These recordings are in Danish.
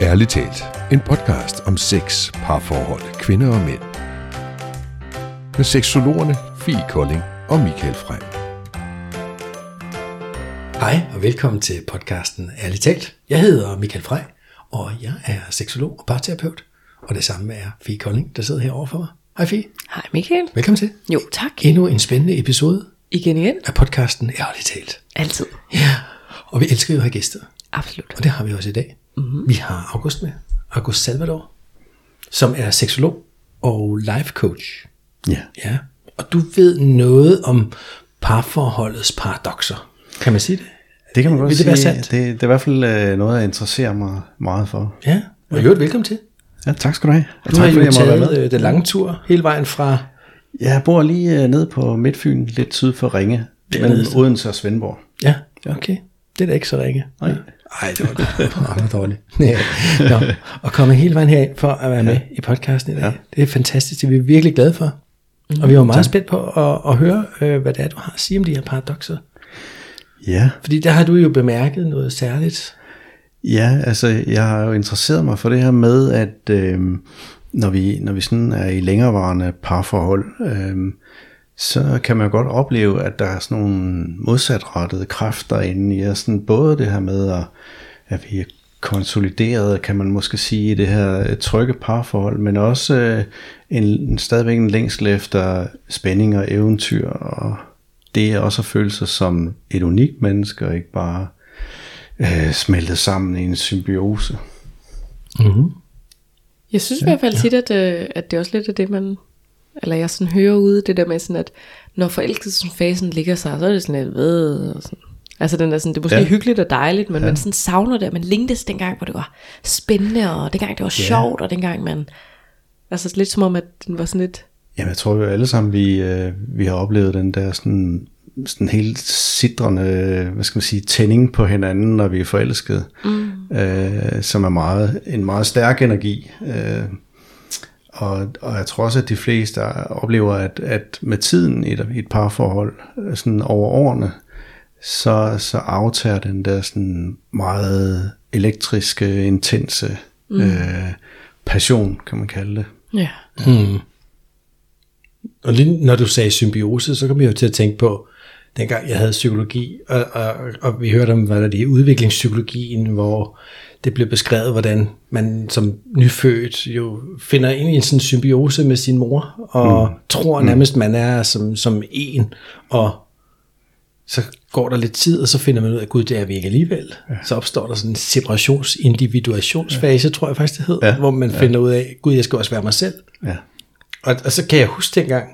Ærligt talt, en podcast om sex, parforhold, kvinder og mænd. Med seksologerne Fie Kolding og Michael Frem. Hej og velkommen til podcasten Ærligt talt. Jeg hedder Michael Frey, og jeg er seksolog og parterapeut. Og det samme er Fie Kolding, der sidder her overfor mig. Hej Fie. Hej Michael. Velkommen til. Jo, tak. Endnu en spændende episode Igen igen. af podcasten Ærligt talt. Altid. Ja, og vi elsker jo at have gæster. Absolut. Og det har vi også i dag. Mm-hmm. Vi har August med. August Salvador, som er seksolog og life coach. Ja. Ja. Og du ved noget om parforholdets paradoxer. Kan man sige det? Det kan man godt Vil det sige. være sandt? Det, det er i hvert fald øh, noget, jeg interesserer mig meget for. Ja. Og i øvrigt, velkommen til. Ja, tak skal du have. Og Du tak har jo måtte være med. taget øh, den lange tur hele vejen fra... Jeg bor lige øh, nede på Midtfyn, lidt syd for Ringe, mellem. Odense og Svendborg. Ja, okay. Det er da ikke så ringe. Nej. Ej, det var det var dårligt. Ja. Nå, og komme hele vejen herind for at være med i podcasten i dag. Ja. Det er fantastisk, det er vi virkelig glade for. Mm, og vi var meget spændt på at, at høre, øh, hvad det er, du har at sige om de her paradoxer. Ja, Fordi der har du jo bemærket noget særligt. ja, altså jeg har jo interesseret mig for det her med, at øh, når, vi, når vi sådan er i længerevarende parforhold, øh, så kan man godt opleve, at der er sådan nogle modsatrettede kræfter inde i os. Sådan både det her med, at, at vi er konsolideret, kan man måske sige, i det her øh, trygge parforhold, men også øh, en, en, stadigvæk en længsel efter spænding og eventyr, og det er også at føle sig som et unikt menneske, og ikke bare øh, smeltet sammen i en symbiose. Mm-hmm. Jeg synes ja, i hvert fald tit, at, øh, at det er også lidt af det, man... Eller jeg sådan hører ude, det der med sådan, at når forelskelsesfasen ligger sig, så er det sådan lidt ved... Og sådan. Altså den er sådan, det er måske ja. Ja. hyggeligt og dejligt, men ja. man sådan savner det, og man længtes dengang, hvor det var spændende, og dengang det var sjovt, og dengang man... Altså lidt som om, at den var sådan lidt... Jamen, jeg tror jo alle sammen, vi, øh, vi har oplevet den der sådan, sådan helt sidrende, hvad skal man sige, tænding på hinanden, når vi er forelskede, mm. øh, som er meget, en meget stærk energi. Øh, og, og jeg tror også, at de fleste oplever, at, at med tiden i et, i et parforhold, øh, sådan over årene, så, så aftager den der sådan meget elektriske, intense mm. øh, passion, kan man kalde det. Ja. Hmm. Og lige når du sagde symbiose, så kom jeg jo til at tænke på, dengang jeg havde psykologi, og, og, og vi hørte om, hvad der det er, udviklingspsykologien, hvor det blev beskrevet, hvordan man som nyfødt jo finder ind i en sådan symbiose med sin mor, og mm. tror nærmest, man er som, som en, og så går der lidt tid, og så finder man ud af, gud, det er vi ikke alligevel. Ja. Så opstår der sådan en separations individuationsfase, ja. tror jeg faktisk det hed, ja. Ja. hvor man ja. finder ud af, gud, jeg skal også være mig selv. Ja. Og, og så kan jeg huske dengang,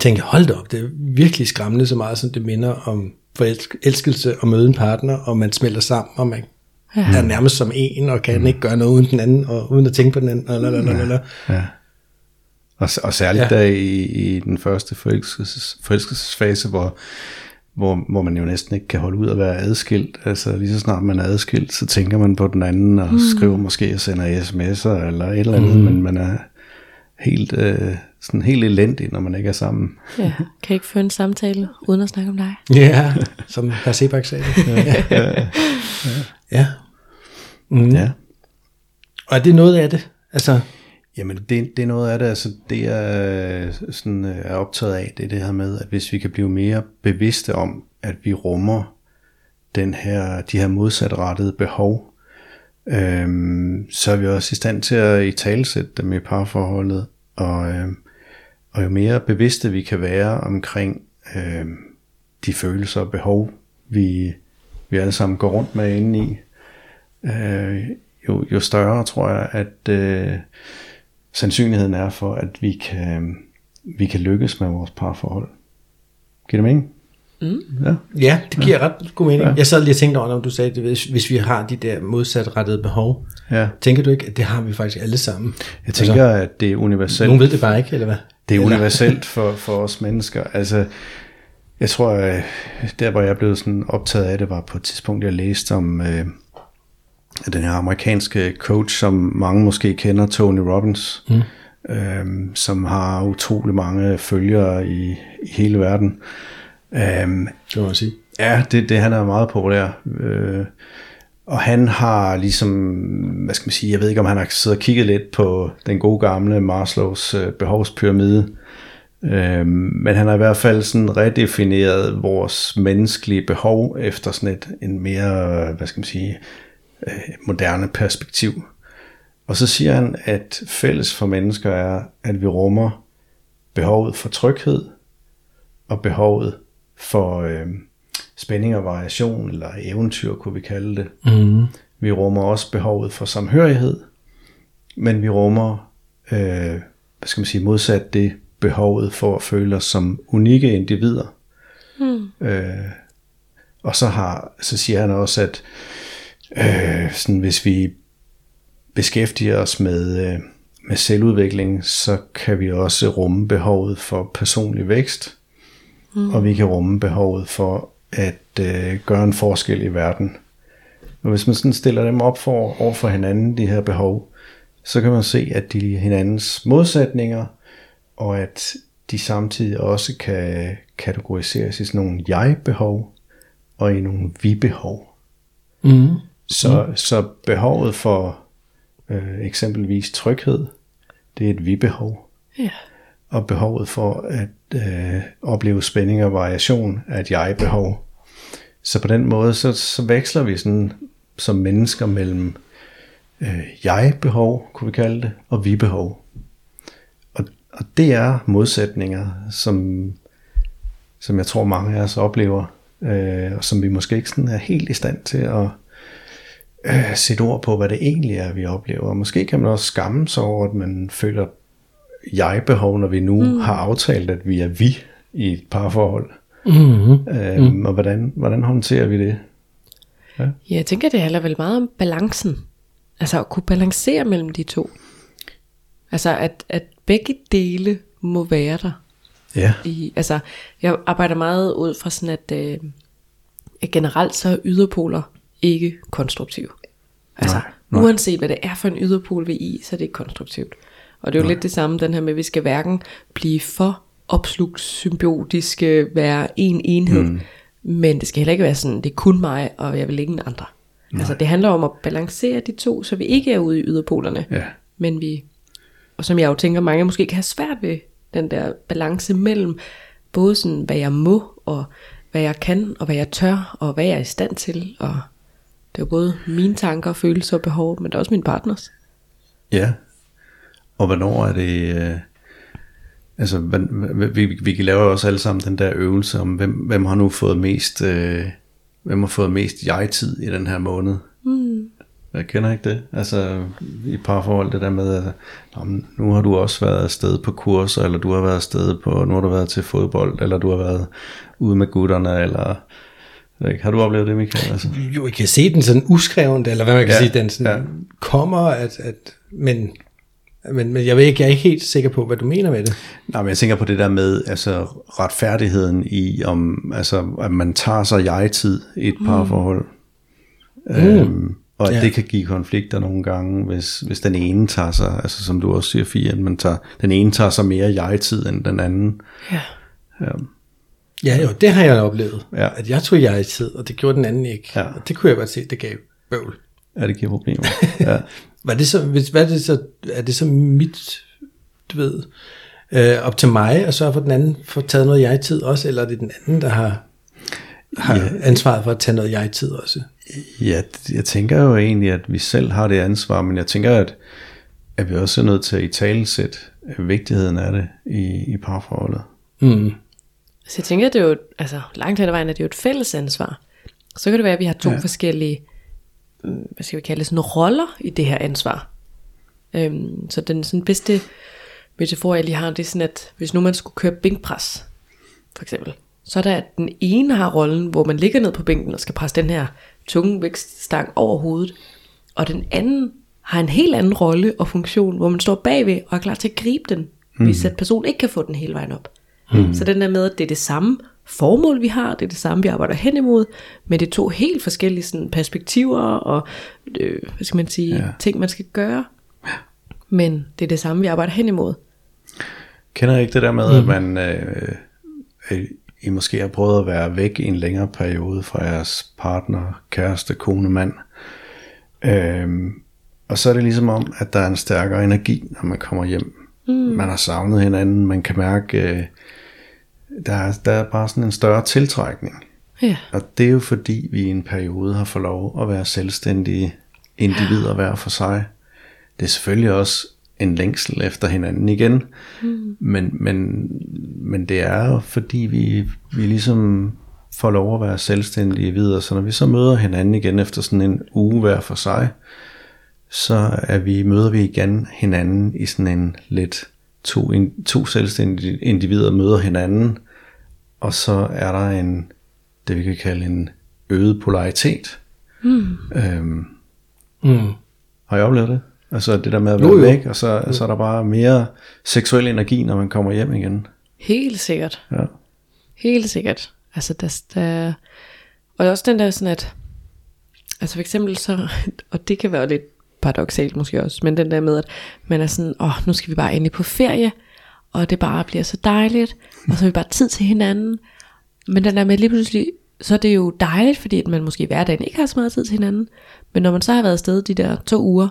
tænke, hold da op, det er virkelig skræmmende så meget, som det minder om forelskelse og møde en partner, og man smelter sammen, og man ja. er nærmest som en, og kan mm. ikke gøre noget uden den anden, og uden at tænke på den anden. Og, lalalala. Ja. Og, og særligt Ja. ja. der i, i den første forelskelses, forelskelsesfase, hvor, hvor, hvor man jo næsten ikke kan holde ud at være adskilt. Altså lige så snart man er adskilt, så tænker man på den anden, og mm. skriver måske og sender sms'er eller et eller andet, mm. men man er helt, øh, sådan helt elendig, når man ikke er sammen. ja. Kan ikke føre en samtale, uden at snakke om dig? Ja, som herr Sebak sagde det. Ja. ja. Ja. Mm. Ja. Og er det noget af det? Altså, Jamen, det, det er noget af det, altså det jeg øh, sådan, øh, er optaget af, det er det her med, at hvis vi kan blive mere bevidste om, at vi rummer den her, de her modsatrettede behov, øhm, så er vi også i stand til at i talsætte dem i parforholdet, og, øhm, og jo mere bevidste vi kan være omkring øhm, de følelser og behov, vi, vi alle sammen går rundt med inde i, øh, jo, jo større tror jeg, at øh, sandsynligheden er for, at vi kan, vi kan lykkes med vores parforhold. Giver det mening? Mm. Ja. ja, det giver ret god mening. Ja. Jeg sad lige og tænkte over, når du sagde det, hvis, hvis vi har de der modsatrettede behov, ja. tænker du ikke, at det har vi faktisk alle sammen? Jeg tænker, altså, at det er universelt. Nogen ved det bare ikke, eller hvad? Det er Eller- universelt for, for os mennesker. Altså, jeg tror, øh, der hvor jeg blev sådan optaget af det, var på et tidspunkt, jeg læste om øh, den her amerikanske coach, som mange måske kender, Tony Robbins, mm. øh, som har utrolig mange følgere i, i hele verden. Øh, Det må man sige. Ja, det, det han er meget populær. Øh, og han har ligesom, hvad skal man sige, jeg ved ikke om han har siddet og kigget lidt på den gode gamle Maslows øh, behovspyramide, øh, men han har i hvert fald sådan redefineret vores menneskelige behov efter sådan et en mere, hvad skal man sige, øh, moderne perspektiv. Og så siger han, at fælles for mennesker er, at vi rummer behovet for tryghed og behovet for øh, spænding og variation, eller eventyr kunne vi kalde det. Mm. Vi rummer også behovet for samhørighed, men vi rummer, øh, hvad skal man sige, modsat det, behovet for at føle os som unikke individer. Mm. Øh, og så, har, så siger han også, at øh, sådan, hvis vi beskæftiger os med, øh, med selvudvikling, så kan vi også rumme behovet for personlig vækst, mm. og vi kan rumme behovet for at øh, gøre en forskel i verden. Og hvis man sådan stiller dem op for, over for hinanden, de her behov, så kan man se, at de er hinandens modsætninger, og at de samtidig også kan kategoriseres i sådan nogle jeg-behov og i nogle vi-behov. Mm. Så, mm. så behovet for øh, eksempelvis tryghed, det er et vi-behov. Ja. Og behovet for at øh, opleve spænding og variation er et jeg-behov. Så på den måde, så, så veksler vi sådan som mennesker mellem øh, jeg-behov, kunne vi kalde det, og vi-behov. Og, det er modsætninger, som, som jeg tror mange af os oplever, øh, og som vi måske ikke sådan er helt i stand til at øh, sætte ord på, hvad det egentlig er, vi oplever. Og måske kan man også skamme sig over, at man føler jeg-behov, når vi nu mm. har aftalt, at vi er vi i et parforhold. Mm-hmm. Øhm, mm. Og hvordan, hvordan håndterer vi det? Ja, jeg tænker, det handler vel meget om balancen. Altså at kunne balancere mellem de to. Altså at, at begge dele må være der. Ja. I, altså, jeg arbejder meget ud fra sådan, at, øh, at generelt så er yderpoler ikke konstruktive. Altså, Nej, nej. uanset hvad det er for en yderpol vi er i, så er det ikke konstruktivt. Og det er jo lidt det samme, den her med, at vi skal hverken blive for opslugt symbiotiske, være en enhed, mm. men det skal heller ikke være sådan, det er kun mig, og jeg vil ingen andre. Nej. Altså det handler om at balancere de to, så vi ikke er ude i yderpolerne, Ja. men vi, og som jeg jo tænker, mange måske kan have svært ved den der balance mellem, både sådan, hvad jeg må, og hvad jeg kan, og hvad jeg tør, og hvad jeg er i stand til, og det er både mine tanker, følelser og behov, men det er også min partners. Ja. Og hvornår er det... Øh, altså, vi, vi, vi laver også alle sammen den der øvelse om, hvem, hvem har nu fået mest... Øh, hvem har fået mest jeg-tid i den her måned? Mm. Jeg kender ikke det. Altså, i parforhold, det der med, at "Nå, men nu har du også været afsted på kurser, eller du har været afsted på, nu har du været til fodbold, eller du har været ude med gutterne, eller... jeg ikke, Har du oplevet det, Michael? Altså? Jo, I kan se den sådan uskreven, eller hvad man kan Ja, sige, den sådan ja. ja. kommer, at, at, men, men, men jeg, ved ikke, jeg er ikke helt sikker på, hvad du mener med det. Nej, men jeg tænker på det der med altså, retfærdigheden i, om, altså, at man tager sig jeg-tid i et parforhold. Mm. Øhm, og Ja. det kan give konflikter nogle gange, hvis, hvis den ene tager sig, altså som du også siger, Fie, at man tager, den ene tager sig mere jeg-tid end den anden. Ja. Ja. Ja, jo, det har jeg oplevet. Ja. At jeg tog jeg i tid, og det gjorde den anden ikke. Ja. Og det kunne jeg godt se, det gav bøvl. ja, det giver problemer. ja. Var det så, hvis, hvad er det så, er det så mit, du ved, øh, op til mig at sørge for, at den anden får taget noget jeg-tid også, eller er det den anden, der har, har ja. ansvaret for at tage noget jeg-tid også? Ja, jeg tænker jo egentlig, at vi selv har det ansvar, men jeg tænker, at, at vi også er nødt til at i talesætte vigtigheden af det i, i parforholdet. Mm. Så jeg tænker, det er jo, altså langt hen ad vejen er det jo et fælles ansvar. Så kan det være, at vi har to Ja. ja. forskellige, mm, hvad skal vi kalde det, sådan roller i det her ansvar. Øhm, så den sådan bedste metafor, jeg lige har, det er sådan, at hvis nu man skulle køre bænkpres, for eksempel, så er der, at den ene har rollen, hvor man ligger ned på bænken og skal presse den her tunge vækststang over hovedet, og den anden har en helt anden rolle og funktion, hvor man står bagved og er klar til at gribe den, hvis at personen ikke kan få den hele vejen op. Mm. Så den der med, at det er det samme formål, vi har, det er det samme, vi arbejder hen imod, men det er to helt forskellige sådan, perspektiver og øh, hvad skal man sige, Ja. ting, man skal gøre. Men det er det samme, vi arbejder hen imod. Kender I ikke det der med, mm. at man øh, øh, I måske har prøvet at være væk i en længere periode fra jeres partner, kæreste, kone, mand, Øhm, og så er det ligesom om, at der er en stærkere energi, når man kommer hjem. Mm. Man har savnet hinanden, man kan mærke, øh, der, er, der er bare sådan en større tiltrækning. Ja. Og det er jo fordi, vi i en periode har fået lov at være selvstændige individer hver for sig. Det er selvfølgelig også en længsel efter hinanden igen, mm. men, men, men det er jo fordi, vi, vi ligesom får lov at være selvstændige videre. Så når vi så møder hinanden igen efter sådan en uge hver for sig, så er vi, møder vi igen hinanden i sådan en lidt to, in, to selvstændige individer møder hinanden, og så er der en, det vi kan kalde en øget polaritet. Mm. Øhm, Mm. har I oplevet det? Altså det der med at være Jo, jo. væk, og så, så er der bare mere seksuel energi, når man kommer hjem igen. Helt sikkert. Ja. Helt sikkert. Altså, der, der, og også den der sådan, at, altså for eksempel så, og det kan være lidt paradoxalt måske også, men den der med, at man er sådan, åh, nu skal vi bare endelig på ferie, og det bare bliver så dejligt, og så har vi bare tid til hinanden. Men den der med lige pludselig, så er det jo dejligt, fordi man måske i hverdagen ikke har så meget tid til hinanden, men når man så har været afsted de der to uger,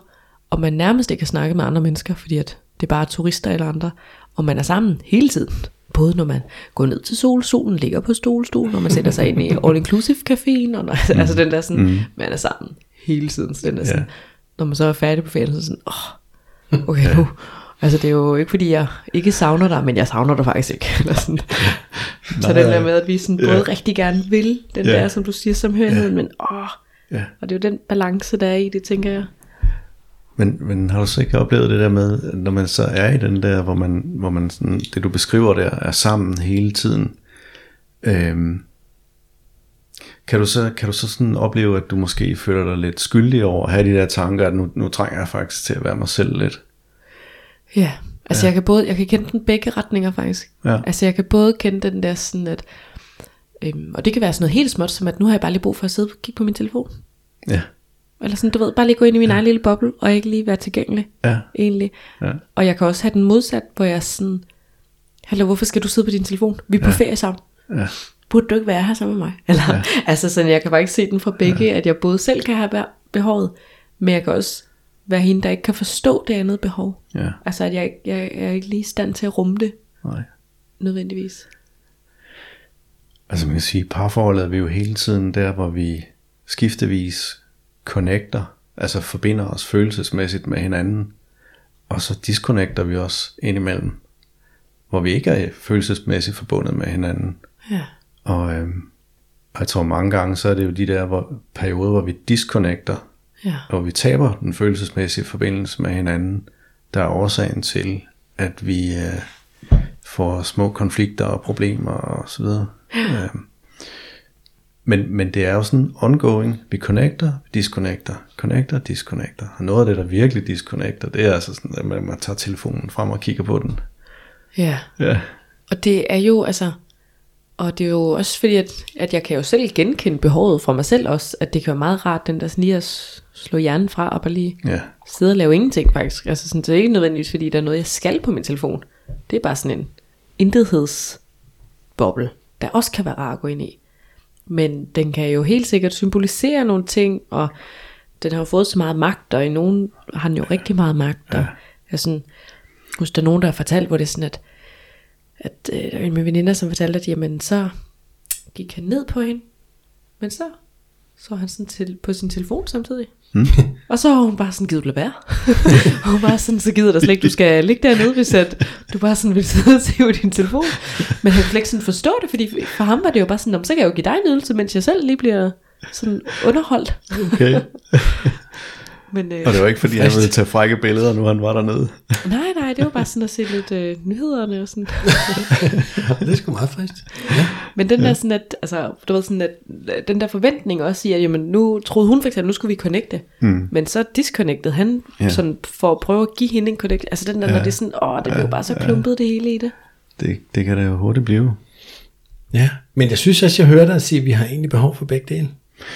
og man nærmest ikke kan snakke med andre mennesker, fordi at det er bare turister eller andre, og man er sammen hele tiden, både når man går ned til sol, solen ligger på stolstol, når man sætter sig ind i all-inclusive caféen, og når, mm. altså den der sådan, mm. man er sammen hele tiden, så den der sådan, Ja. når man så er færdig på ferien, så er sådan, åh, okay nu, altså det er jo ikke fordi jeg ikke savner dig, men jeg savner dig faktisk ikke, eller sådan. så den der med, at vi sådan både rigtig gerne vil, den Ja. der, som du siger, samhørighed, men åh, Ja. og det er jo den balance, der er i det, tænker jeg. Men, men har du så ikke oplevet det der med, når man så er i den der, hvor man, hvor man sådan, det du beskriver der, er sammen hele tiden, øhm, kan du så, kan du så sådan opleve, at du måske føler dig lidt skyldig over at have de der tanker, at nu, nu trænger jeg faktisk til at være mig selv lidt? Ja, altså ja. jeg kan både, jeg kan kende den begge retninger faktisk. Ja. Altså jeg kan både kende den der sådan, at, øhm, og det kan være sådan noget helt småt, som at nu har jeg bare lige brug for at sidde og kigge på min telefon. Ja, Eller sådan, du ved, bare lige gå ind i min ja. egen lille boble, og ikke lige være tilgængelig, ja, egentlig. ja, Og jeg kan også have den modsat, hvor jeg er sådan, hallo, hvorfor skal du sidde på din telefon? Vi er på ja. ferie sammen. ja, Burde du ikke være her sammen med mig? Eller, ja. altså sådan, jeg kan faktisk se den fra begge, ja. at jeg både selv kan have be- behovet, men jeg kan også være hende, der ikke kan forstå det andet behov. ja, Altså, at jeg, ikke- jeg, jeg er ikke lige i stand til at rumme det, nej. nødvendigvis. Altså man kan sige, parforholdet er vi jo hele tiden der, hvor vi skiftevis connecter, altså forbinder os følelsesmæssigt med hinanden, og så disconnecter vi os indimellem, hvor vi ikke er følelsesmæssigt forbundet med hinanden. Ja. Og, øhm, og jeg tror mange gange, så er det jo de der hvor, perioder, hvor vi disconnecter, Ja. og vi taber den følelsesmæssige forbindelse med hinanden, der er årsagen til, at vi øh, får små konflikter og problemer og så videre. Ja. Øhm, men, men det er jo sådan ongoing. Vi connecter, vi disconnecter, connecter, disconnecter. Og noget af det, der virkelig disconnecter, det er altså sådan, at man, man tager telefonen frem og kigger på den. Ja. Ja, Og det er jo, altså, og det er jo også fordi, at, at jeg kan jo selv genkende behovet fra mig selv også, at det kan være meget rart, den der sådan lige at slå hjernen fra og bare lige ja, sidde og lave ingenting faktisk. Altså sådan, det er ikke nødvendigvis, fordi der er noget, jeg skal på min telefon. Det er bare sådan en intethedsboble, der også kan være rar at gå ind i. Men den kan jo helt sikkert symbolisere nogle ting, og den har jo fået så meget magt, og i nogen har den jo rigtig meget magt. Og jeg sådan, husk, der er nogen, der har fortalt, hvor det er sådan, at, at øh, der er en af mine veninder, som fortalte, at jamen, så gik han ned på hende, men så så han sådan til, på sin telefon samtidig. Hmm. Og så var hun bare sådan, du lade være? og hun var sådan, så gider der slet ikke, du skal ligge dernede, hvis at du bare sådan vil sidde og se på din telefon. Men han kunne ikke sådan forstå det, fordi for ham var det jo bare sådan, "Nå, men så kan jeg jo give dig en ydelse, mens jeg selv lige bliver sådan underholdt. okay. Men, øh, Og det var ikke fordi, han ville tage frække billeder, nu han var dernede. nej, nej, det var bare sådan at se lidt øh, nyhederne og sådan. det er sgu meget frist. Ja. Men den der sådan at, altså, du ved sådan at, den der forventning også siger, jamen nu troede hun for eksempel, nu skulle vi connecte, mm. men så disconnected han, Ja. ja. sådan for at prøve at give hende en connect, altså den der, ja. når det er sådan, åh, det blev bare så klumpet det hele i det. Det, det kan det jo hurtigt blive. ja, men jeg synes også, jeg hører dig sige, at vi har egentlig behov for begge dele.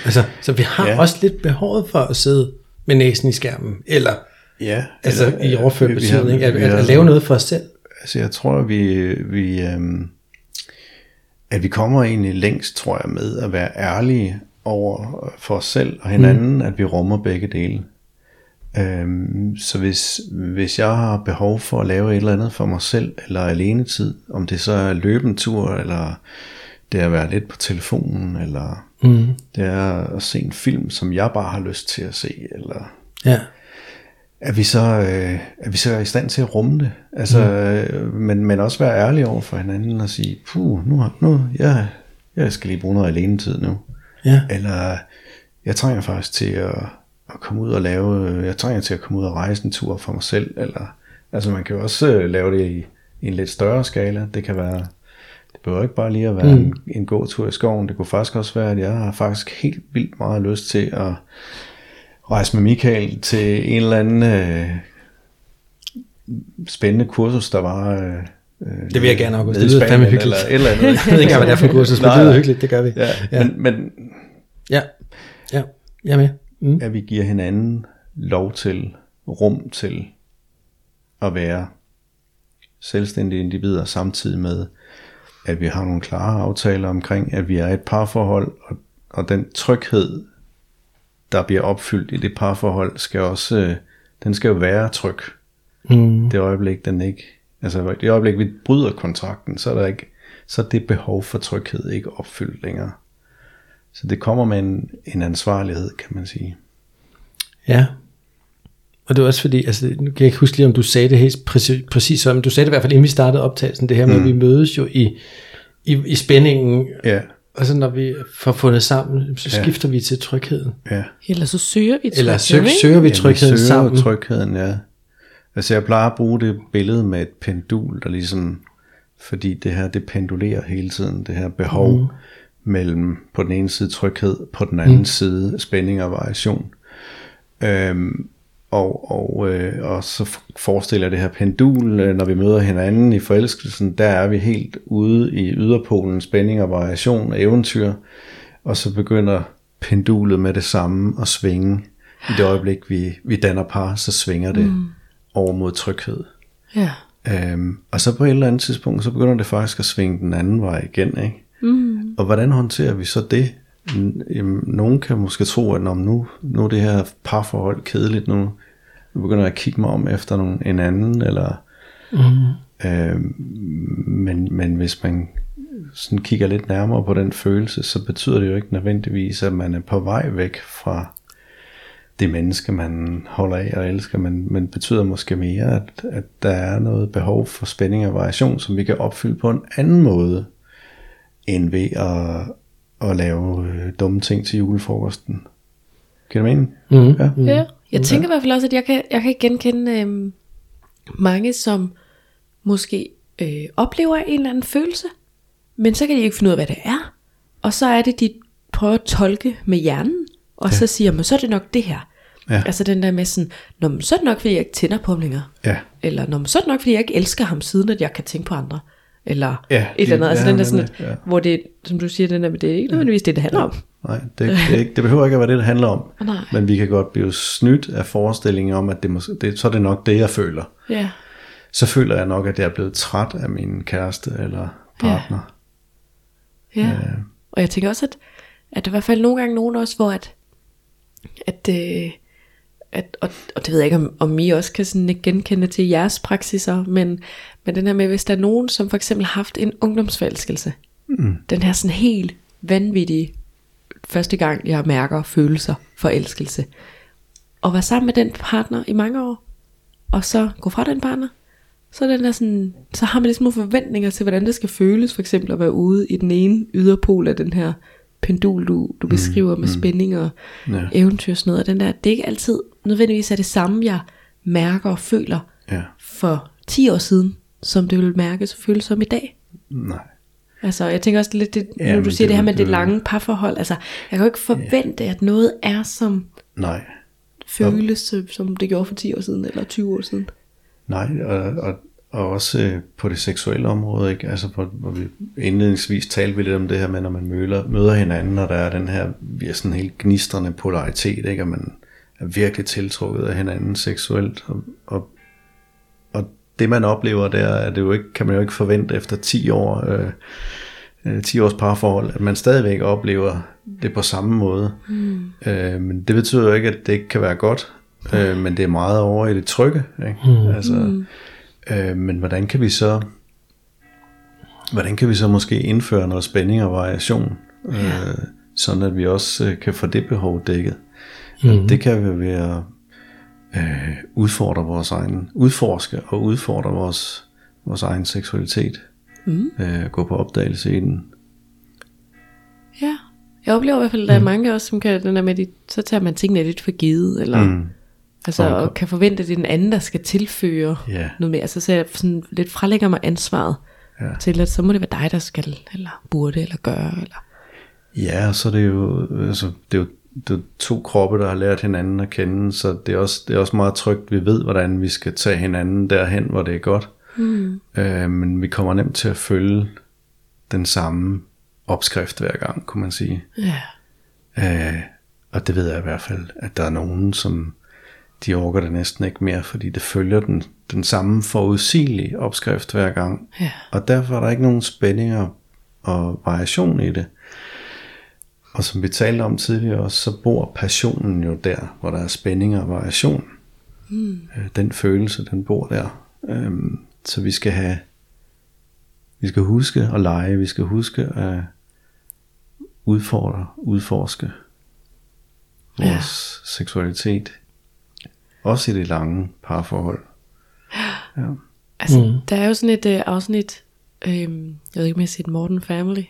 Altså, så vi har Ja. ja. også lidt behovet for at sidde med næsen i skærmen, eller Ja, altså eller, i overført vi har- betydning, at, at, at lave noget for os selv. Altså jeg tror, vi, vi øhm, at vi kommer egentlig længst, tror jeg, med at være ærlige over for os selv og hinanden, mm. at vi rummer begge dele. Øhm, så hvis, hvis jeg har behov for at lave et eller andet for mig selv, eller alene tid, om det så er løbentur, eller det er at være lidt på telefonen, eller mm. det er at se en film, som jeg bare har lyst til at se, eller Ja. er vi så, øh, er vi så i stand til at rumme det? Altså, mm. øh, men, men også være ærlige over for hinanden og sige, puh, nu, har- nu jeg, jeg skal lige bruge noget alene tid nu. Ja. Eller jeg trænger faktisk til at, at komme ud og lave, jeg trænger til at komme ud og rejse en tur for mig selv. Eller, altså man kan jo også øh, lave det i, i en lidt større skala. Det kan være, det behøver ikke bare lige at være mm. en, en god tur i skoven. Det kunne faktisk også være, at jeg har faktisk helt vildt meget lyst til at rejse med Michael til en eller anden øh, spændende kursus, der var... Øh, øh, Det vil jeg gerne, nede Det lyder fandme hyggeligt. Eller eller andet. Jeg ved ikke hvad det er for en kursus, men det lyder hyggeligt. Det gør vi. Ja. ja. Men, men Ja. Ja. Jeg er med. Mm. at vi giver hinanden lov til, rum til at være selvstændige individer, samtidig med, at vi har nogle klare aftaler omkring, at vi er et parforhold, og, og den tryghed, der bliver opfyldt i det parforhold, skal også, øh, den skal jo være tryg. Mm. Det øjeblik, den ikke, altså det øjeblik, vi bryder kontrakten, så er der ikke, så er det behov for tryghed ikke opfyldt længere. Så det kommer med en, en ansvarlighed, kan man sige. Ja. Og det var også fordi, altså, nu kan jeg ikke huske lige, om du sagde det helt præcis, præcis sådan, men du sagde det i hvert fald, inden vi startede optagelsen, det her med, mm. at vi mødes jo i, i, i spændingen, Ja, og så når vi får fundet sammen, så Ja. skifter vi til trygheden. ja. Eller så søger vi Eller tryghed, søger, søger vi Ja, trygheden søger sammen. trygheden, ja. Altså jeg plejer at bruge det billede med et pendul, der ligesom, fordi det her, det pendulerer hele tiden, det her behov mm. mellem på den ene side tryghed, på den anden mm. side spænding og variation. Øhm, og, og, øh, og så forestiller det her pendul, øh, når vi møder hinanden i forelskelsen, der er vi helt ude i yderpolen, spænding og variation og eventyr, og så begynder pendulet med det samme at svinge. I det øjeblik, vi, vi danner par, så svinger det mm. over mod tryghed. Ja. Øhm, og så på et eller andet tidspunkt, så begynder det faktisk at svinge den anden vej igen. Ikke? Mm. Og hvordan håndterer vi så det? Jamen, nogen kan måske tro, at når nu, nu er det her parforhold kedeligt, nu, nu begynder jeg at kigge mig om efter nogen, en anden, eller... Mm. Øhm, men, men hvis man sådan kigger lidt nærmere på den følelse, så betyder det jo ikke nødvendigvis, at man er på vej væk fra det menneske, man holder af og elsker, men, men betyder måske mere, at, at der er noget behov for spænding og variation, som vi kan opfylde på en anden måde, end ved at, at lave øh, dumme ting til julefrokosten. Giver det mening? Mm. Ja. Ja. Jeg tænker i hvert fald også, at jeg kan, jeg kan genkende øhm, mange, som måske øh, oplever en eller anden følelse, men så kan de ikke finde ud af, hvad det er. Og så er det, de prøver at tolke med hjernen, og ja. så siger man, så er det nok det her. Ja. Altså den der med sådan, Nå, men så er det nok, fordi jeg ikke tænder på ham længere. Ja. Eller Nå, men så er det nok, fordi jeg ikke elsker ham, siden at jeg kan tænke på andre. Eller Ja, et eller andet. Altså ja, den der sådan, ja. ja. hvor det, som du siger, den der, det er ikke nødvendigvis det, det handler om. Nej, det, det, ikke, det behøver ikke at være det, det handler om. Nej. Men vi kan godt blive snydt af forestillingen om, at det, måske, det, så er det nok det, jeg føler. Ja. Så føler jeg nok, at jeg er blevet træt af min kæreste eller partner. Ja. ja. Og jeg tænker også, at, at der er i hvert fald nogle gange nogen også, hvor at, at, øh, at og, og det ved jeg ikke, om, om I også kan sådan genkende til jeres praksiser, men, men den her med, hvis der er nogen, som for eksempel har haft en ungdomsforelskelse, mm. den her sådan helt vanvittige, første gang jeg mærker følelser, forelskelse, og være sammen med den partner i mange år, og så gå fra den partner, så, den der sådan, så har man ligesom nogle forventninger til, hvordan det skal føles, for eksempel at være ude i den ene yderpol af den her pendul, du, du beskriver med spænding og Ja. eventyr og sådan noget. Og den der, det er ikke altid nødvendigvis er det samme, jeg mærker og føler Ja. for 10 år siden, som det vil mærkes og føles som i dag. Nej. Altså, jeg tænker også lidt, det, Ja, ja, når du siger det det, her med det lange parforhold, altså, jeg kan jo ikke forvente, at noget er som Nej. føles, som det gjorde for 10 år siden, eller 20 år siden. Nej, og, og, og også øh, på det seksuelle område, ikke? Altså, hvor, hvor vi indledningsvis talte vi lidt om det her med, når man møder, møder hinanden, og der er den her vi er sådan helt gnistrende polaritet, ikke? Og man er virkelig tiltrukket af hinanden seksuelt, og, og, og det man oplever der, er det jo ikke, kan man jo ikke forvente efter 10 år, øh, øh, 10 års parforhold, at man stadigvæk oplever det på samme måde. Mm. Øh, men det betyder jo ikke, at det ikke kan være godt, øh, men det er meget over i det trygge. Ikke? Mm. Altså, mm. Øh, men hvordan kan vi så hvordan kan vi så måske indføre noget spænding og variation, ja. øh, sådan at vi også øh, kan få det behov dækket. Mm. Det kan vi ved at øh, udfordre vores egen, udforske og udfordre vores, vores egen seksualitet. Mm. Øh, gå på opdagelse i den. Ja, jeg oplever i hvert fald, at der mm. er mange også, som kan, den der med, de, så tager man tingene lidt for givet, eller mm. altså, og, og kan forvente, at det er den anden, der skal tilføre yeah. noget mere. Altså, så jeg sådan lidt frelægger mig ansvaret ja. til, at så må det være dig, der skal, eller burde, eller gøre, eller... Ja, så er det jo, altså, det er jo det to kroppe, der har lært hinanden at kende, så det er også, det er også meget trygt, vi ved, hvordan vi skal tage hinanden derhen, hvor det er godt. Mm. Øh, men vi kommer nemt til at følge den samme opskrift hver gang, kunne man sige. Ja. Øh, og det ved jeg i hvert fald, at der er nogen, som de orker det næsten ikke mere, fordi det følger den, den samme forudsigelige opskrift hver gang. Ja. Og derfor er der ikke nogen spændinger og variation i det. Og som vi talte om tidligere også, så bor passionen jo der, hvor der er spænding og variation. Mm. Den følelse, den bor der. Øhm, så vi skal have, vi skal huske at lege, vi skal huske at udfordre, udforske vores ja. seksualitet. Også i det lange parforhold. Ja. Altså, mm. der er jo sådan et uh, afsnit, øhm, jeg ved ikke om jeg har set Morten Family,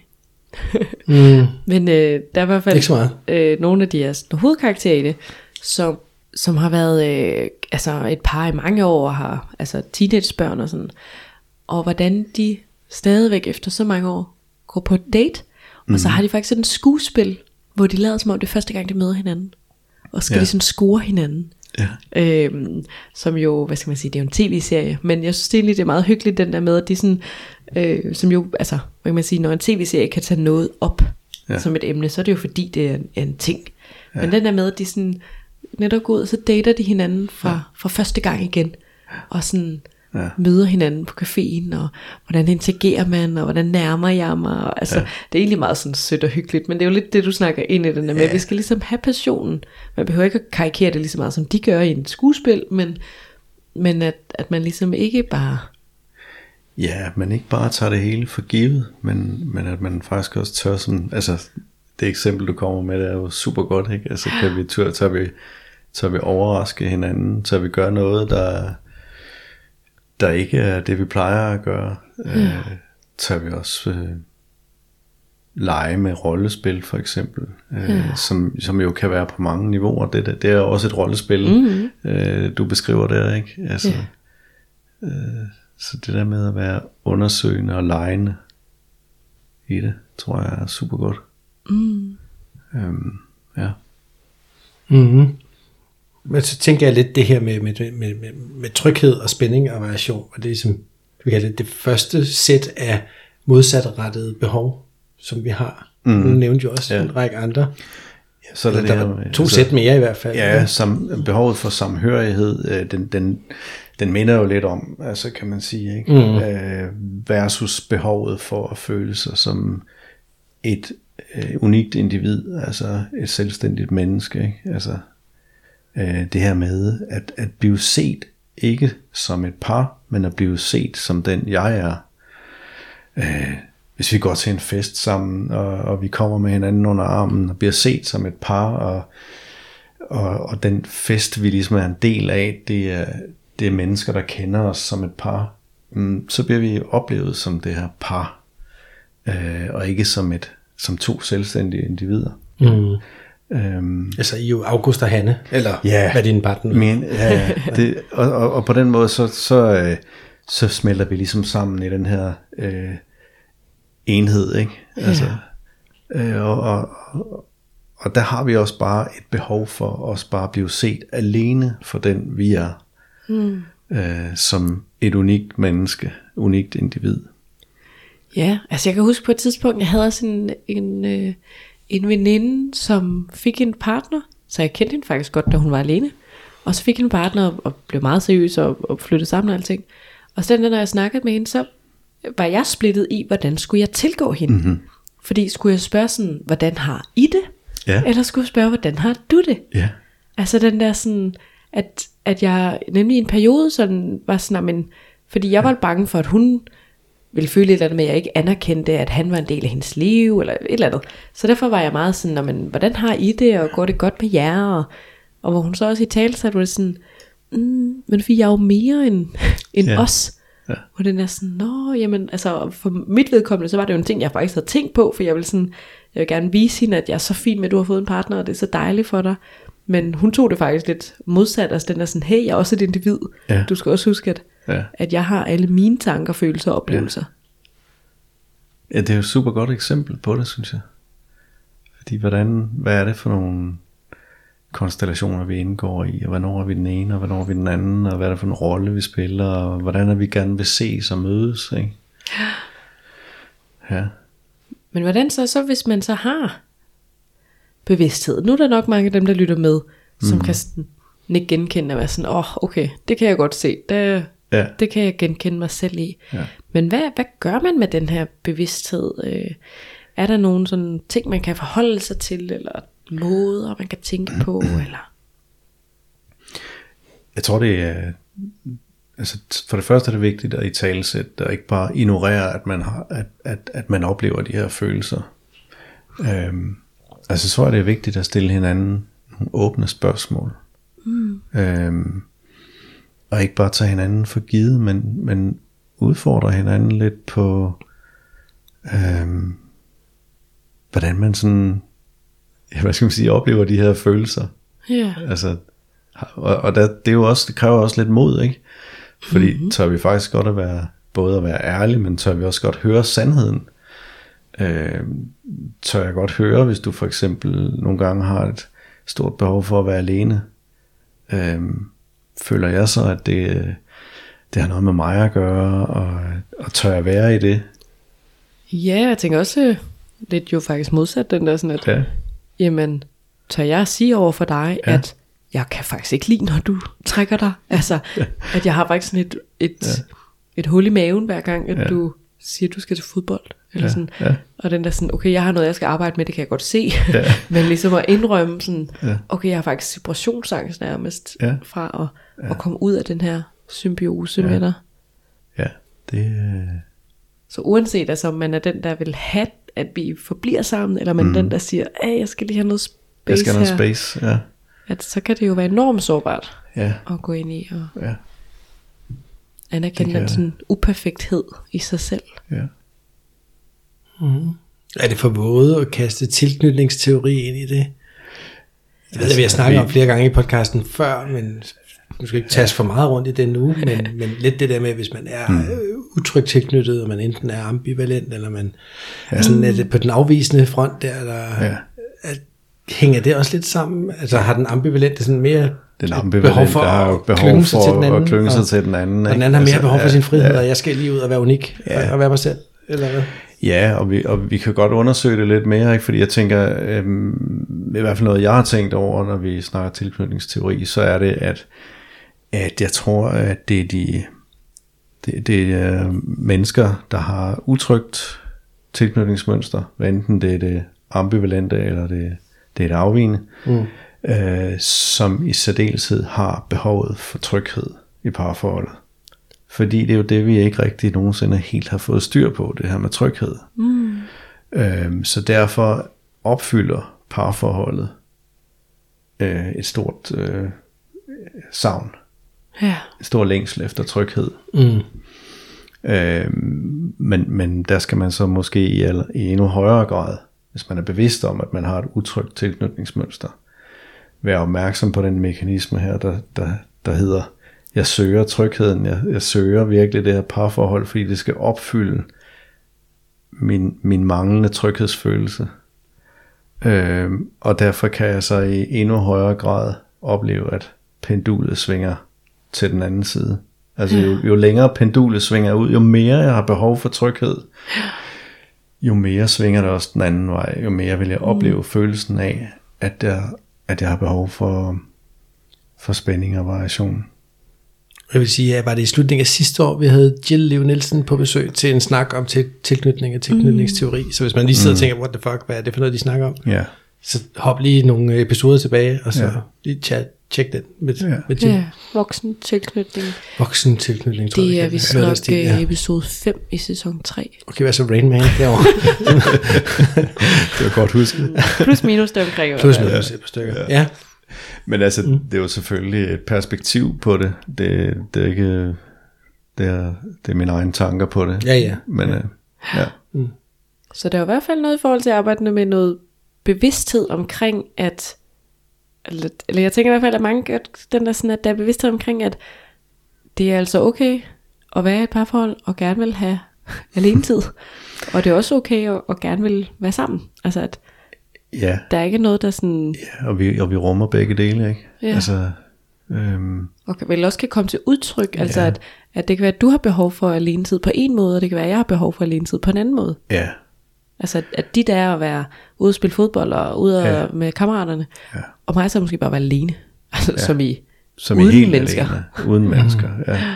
mm. Men øh, der er i hvert fald så øh, nogle af de her hovedkarakterer i det, som, som har været øh, altså et par i mange år, og har altså teenagebørn og sådan, og hvordan de stadigvæk efter så mange år går på et date, mm. og så mm. har de faktisk et skuespil, hvor de lader som om det er første gang, de møder hinanden, og skal ja. de sådan score hinanden. Ja. Øhm, som jo, hvad skal man sige, det er jo en tv-serie, men jeg synes egentlig, det er meget hyggeligt, den der med, at de sådan, øh, som jo, altså, hvad kan man sige, når en tv-serie kan tage noget op ja. som et emne, så er det jo fordi, det er en, en ting. Ja. Men den der med, at de sådan, netop går ud, så dater de hinanden fra, ja. fra første gang igen, og sådan, ja. møder hinanden på caféen, og hvordan interagerer man, og hvordan nærmer jeg mig. Og, altså, ja. Det er egentlig meget sådan sødt og hyggeligt, men det er jo lidt det, du snakker ind i den der med. Ja. Vi skal ligesom have passionen. Man behøver ikke at karikere det lige så meget, som de gør i en skuespil, men, men at, at man ligesom ikke bare... Ja, at man ikke bare tager det hele for givet, men, men at man faktisk også tør sådan, altså det eksempel du kommer med, det er jo super godt, ikke? Altså kan vi tør, tør vi, tør vi overraske hinanden, tør vi gøre noget, der, der ikke er det, vi plejer at gøre, ja. øh, tager vi også øh, lege med rollespil for eksempel, øh, ja. som, som jo kan være på mange niveauer. Det, det, det er også et rollespil, mm-hmm. øh, du beskriver der, ikke? Altså, ja. øh, så det der med at være undersøgende og legende i det, tror jeg er super godt. Mm. Øhm, ja. Mm-hmm. Men så tænker jeg lidt det her med, med, med, med, med tryghed og spænding og variation, og det er som, vi kalder det, det første sæt af modsatrettede behov, som vi har. Mm. Nu nævnte jo også ja. en række andre. Ja, så er det der her, to altså, sæt mere i hvert fald. Ja, som, behovet for samhørighed, øh, den, den, den minder jo lidt om, altså kan man sige, ikke? Mm. Øh, versus behovet for at føle sig som et øh, unikt individ, altså et selvstændigt menneske, ikke? Altså øh, det her med at, at blive set ikke som et par, men at blive set som den jeg er. Øh, hvis vi går til en fest sammen, og, og vi kommer med hinanden under armen, og bliver set som et par, og, og, og den fest, vi ligesom er en del af, det er, det er mennesker, der kender os som et par, mm, så bliver vi oplevet som det her par, øh, og ikke som et som to selvstændige individer. Mm. Øhm, altså I er jo August og Hanne, eller ja, hvad din partner men, ja, det, og, og, og på den måde, så, så, øh, så smelter vi ligesom sammen i den her øh, enhed, ikke? Altså, øh, og, og, og der har vi også bare et behov for os bare at blive set alene for den vi er, mm. øh, som et unikt menneske, unikt individ. Ja, altså jeg kan huske på et tidspunkt, jeg havde også en, en øh, en veninde, som fik en partner, så jeg kendte hende faktisk godt, da hun var alene. Og så fik hende en partner og blev meget seriøs og, og flyttede sammen og alting. Og så når jeg snakkede med hende, så var jeg splittet i, hvordan skulle jeg tilgå hende. Mm-hmm. Fordi skulle jeg spørge sådan, hvordan har I det? Ja. Eller skulle jeg spørge, hvordan har du det? Ja. Altså den der sådan, at, at jeg nemlig i en periode sådan var sådan, men, fordi jeg var bange for, at hun ville føle et eller andet med, at jeg ikke anerkendte, at han var en del af hendes liv, eller et eller andet. Så derfor var jeg meget sådan, "Nå, men, hvordan har I det, og går det godt med jer? Og, og hvor hun så også i tale satte, var det sådan, mm, men fordi jeg er jo mere end, end Ja. os. Ja. Og den er sådan, nå, jamen, altså for mit vedkommende, så var det jo en ting, jeg faktisk havde tænkt på, for jeg ville sådan, jeg vil gerne vise hende, at jeg er så fin med, at du har fået en partner, og det er så dejligt for dig. Men hun tog det faktisk lidt modsat, altså den er sådan, hey, jeg er også et individ. Ja. Du skal også huske, at, Ja. at jeg har alle mine tanker, følelser og oplevelser. Ja, det er jo et super godt eksempel på det, synes jeg. Fordi hvordan, hvad er det for nogle konstellationer, vi indgår i, og hvornår er vi den ene, og hvornår er vi den anden, og hvad er det for en rolle, vi spiller, og hvordan er vi gerne vil ses og mødes, ikke? Ja, Men hvordan så, så hvis man så har bevidsthed? Nu er der nok mange af dem, der lytter med, som mm. kan sådan, ikke genkende og være sådan, åh, oh, okay, det kan jeg godt se, det, ja, det kan jeg genkende mig selv i. ja. Men hvad, hvad gør man med den her bevidsthed? Øh, er der nogle sådan ting, man kan forholde sig til, eller måder, man kan tænke på, eller? Jeg tror, det er... Altså, for det første er det vigtigt at i talesætte, og ikke bare ignorere, at man, har, at, at, at man oplever de her følelser. Øhm, altså, så er det vigtigt at stille hinanden nogle åbne spørgsmål. Mm. Øhm, og ikke bare tage hinanden for givet, men, men udfordre hinanden lidt på, øhm, hvordan man sådan, ja, hvad skal man sige, oplever de her følelser. Ja. Altså, og, og der, det, er jo også, det kræver også lidt mod, ikke? Fordi mm-hmm. tør vi faktisk godt at være, både at være ærlige, men tør vi også godt høre sandheden. Øh, tør jeg godt høre, hvis du for eksempel nogle gange har et stort behov for at være alene. Øh, føler jeg så, at det, det har noget med mig at gøre, og, og tør jeg være i det? Ja, jeg tænker også øh, lidt jo faktisk modsat den der sådan, at Ja, jamen, tør jeg sige over for dig, Ja. ja. at jeg kan faktisk ikke lide, når du trækker dig. Altså, at jeg har faktisk sådan et, et, ja. et hul i maven, hver gang, at Ja. ja. du siger, du skal til fodbold. Eller Ja, sådan. ja. Og den der sådan, okay, jeg har noget, jeg skal arbejde med, det kan jeg godt se. Ja. Men ligesom at indrømme sådan, Ja. okay, jeg har faktisk separationsangst nærmest, Ja. fra at, at komme ud af den her symbiose med dig. ja, det, øh, Så uanset altså, om man er den, der vil have, at vi forbliver sammen, eller man mm. den, der siger, at jeg skal lige have noget space jeg skal have her, noget space. Ja, at så kan det jo være enormt sårbart ja, at gå ind i og ja, anerkende Det den sådan uperfekthed i sig selv. ja. Er det for våde at kaste tilknytningsteori ind i det? Det ved jeg, vi har snakket om flere gange i podcasten før, men nu skal ikke tages for meget rundt i den nu, men, men lidt det der med, hvis man er mm. utrygt tilknyttet, og man enten er ambivalent, eller man er sådan er det på den afvisende front der, der Ja. at, hænger det også lidt sammen? Altså har den ambivalente sådan mere Den et ambivalent, der har behov for den at klynge sig og- til den anden. Og den anden har mere Altså, behov for ja, sin frihed, ja. og jeg skal lige ud og være unik, Ja. og, og være mig selv, eller hvad? Ja, og vi, og vi kan godt undersøge det lidt mere, ikke? fordi jeg tænker, øhm, i hvert fald noget, jeg har tænkt over, når vi snakker tilknytningsteori, så er det, at, at jeg tror, at det er de det, det er mennesker, der har utrygt tilknytningsmønster, hvad enten det er det ambivalente, eller det, det er det afvigende, mm. øh, som i særdeleshed har behovet for tryghed i parforholdet. Fordi det er jo det, vi ikke rigtig nogensinde helt har fået styr på, det her med tryghed. Mm. Øhm, så derfor opfylder parforholdet øh, et stort øh, savn, Ja. et stort længsel efter tryghed. Mm. Øhm, men, men der skal man så måske i, i endnu højere grad, hvis man er bevidst om, at man har et utrygt tilknytningsmønster, være opmærksom på den mekanisme her, der, der, der hedder, jeg søger trygheden, jeg, jeg søger virkelig det her parforhold, fordi det skal opfylde min, min manglende tryghedsfølelse. Øhm, og derfor kan jeg så i endnu højere grad opleve, at pendulet svinger til den anden side. Altså jo, jo længere pendulet svinger ud, jo mere jeg har behov for tryghed, jo mere svinger det også den anden vej, jo mere vil jeg opleve mm. følelsen af, at jeg, at jeg har behov for, for spænding og variation. Jeg vil sige, at var det i slutningen af sidste år, vi havde Jill Leo Nielsen på besøg til en snak om til, tilknytning og tilknytningsteori. Mm. Så hvis man lige sidder mm. og tænker, what the fuck, hvad er det for noget, de snakker om? Ja. Så hop lige nogle episoder tilbage, og så Ja. ja. lige chat, tjek den med, Ja. ja. med Jill. Ja, voksen tilknytning. Voksen tilknytning, tror Det jeg. er det vist kalder nok det. øh, Ja. episode 5 i sæson 3. Okay, hvad så Rain Man derovre? Det var godt husket. Plus minus det omkring. Plus minus et par stykker. Ja. ja. Men altså, mm. det er jo selvfølgelig et perspektiv på det. Det, det er ikke... Det er, det er mine egne tanker på det. Ja, ja. Men ja. ja. Så der er i hvert fald noget i forhold til at arbejde med noget bevidsthed omkring, at eller, eller jeg tænker i hvert fald, at mange at den der sådan, at der er bevidsthed omkring, at det er altså okay at være i et parforhold og gerne vil have alene tid. og det er også okay at, at gerne vil være sammen. Altså at ja. der er ikke noget, der sådan, Ja, og vi, og vi rummer begge dele, ikke? Ja. Altså, øhm, og kan- vel også kan komme til udtryk. Altså Ja. at, at det kan være, at du har behov for alene tid på en måde, og det kan være, at jeg har behov for alene tid på en anden måde. ja, Altså at, at dit er at være ude og spille fodbold og ude Ja. ja. med kammeraterne. Ja. Og mig så måske bare være alene. Altså ja. som i som uden i helt mennesker. Alene, uden mennesker, ja.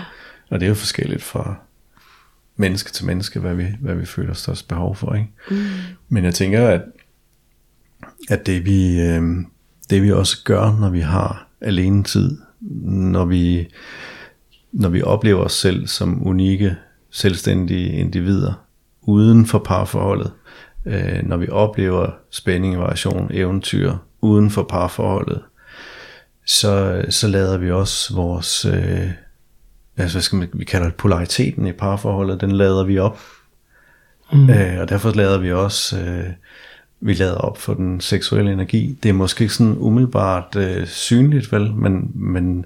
Og det er jo forskelligt fra menneske til menneske, hvad vi, hvad vi føler størst behov for, ikke? Mm. Men jeg tænker, at, at det, vi, øh, det vi også gør, når vi har alene tid, når vi, når vi oplever os selv som unikke, selvstændige individer, uden for parforholdet, øh, når vi oplever spænding, variation, eventyr, uden for parforholdet, så, så lader vi også vores, øh, altså hvad skal man, vi kalder det polariteten i parforholdet, den lader vi op. Mm. Øh, og derfor lader vi også, øh, vi lader op for den seksuelle energi. Det er måske ikke sådan umiddelbart øh, synligt, vel, men, men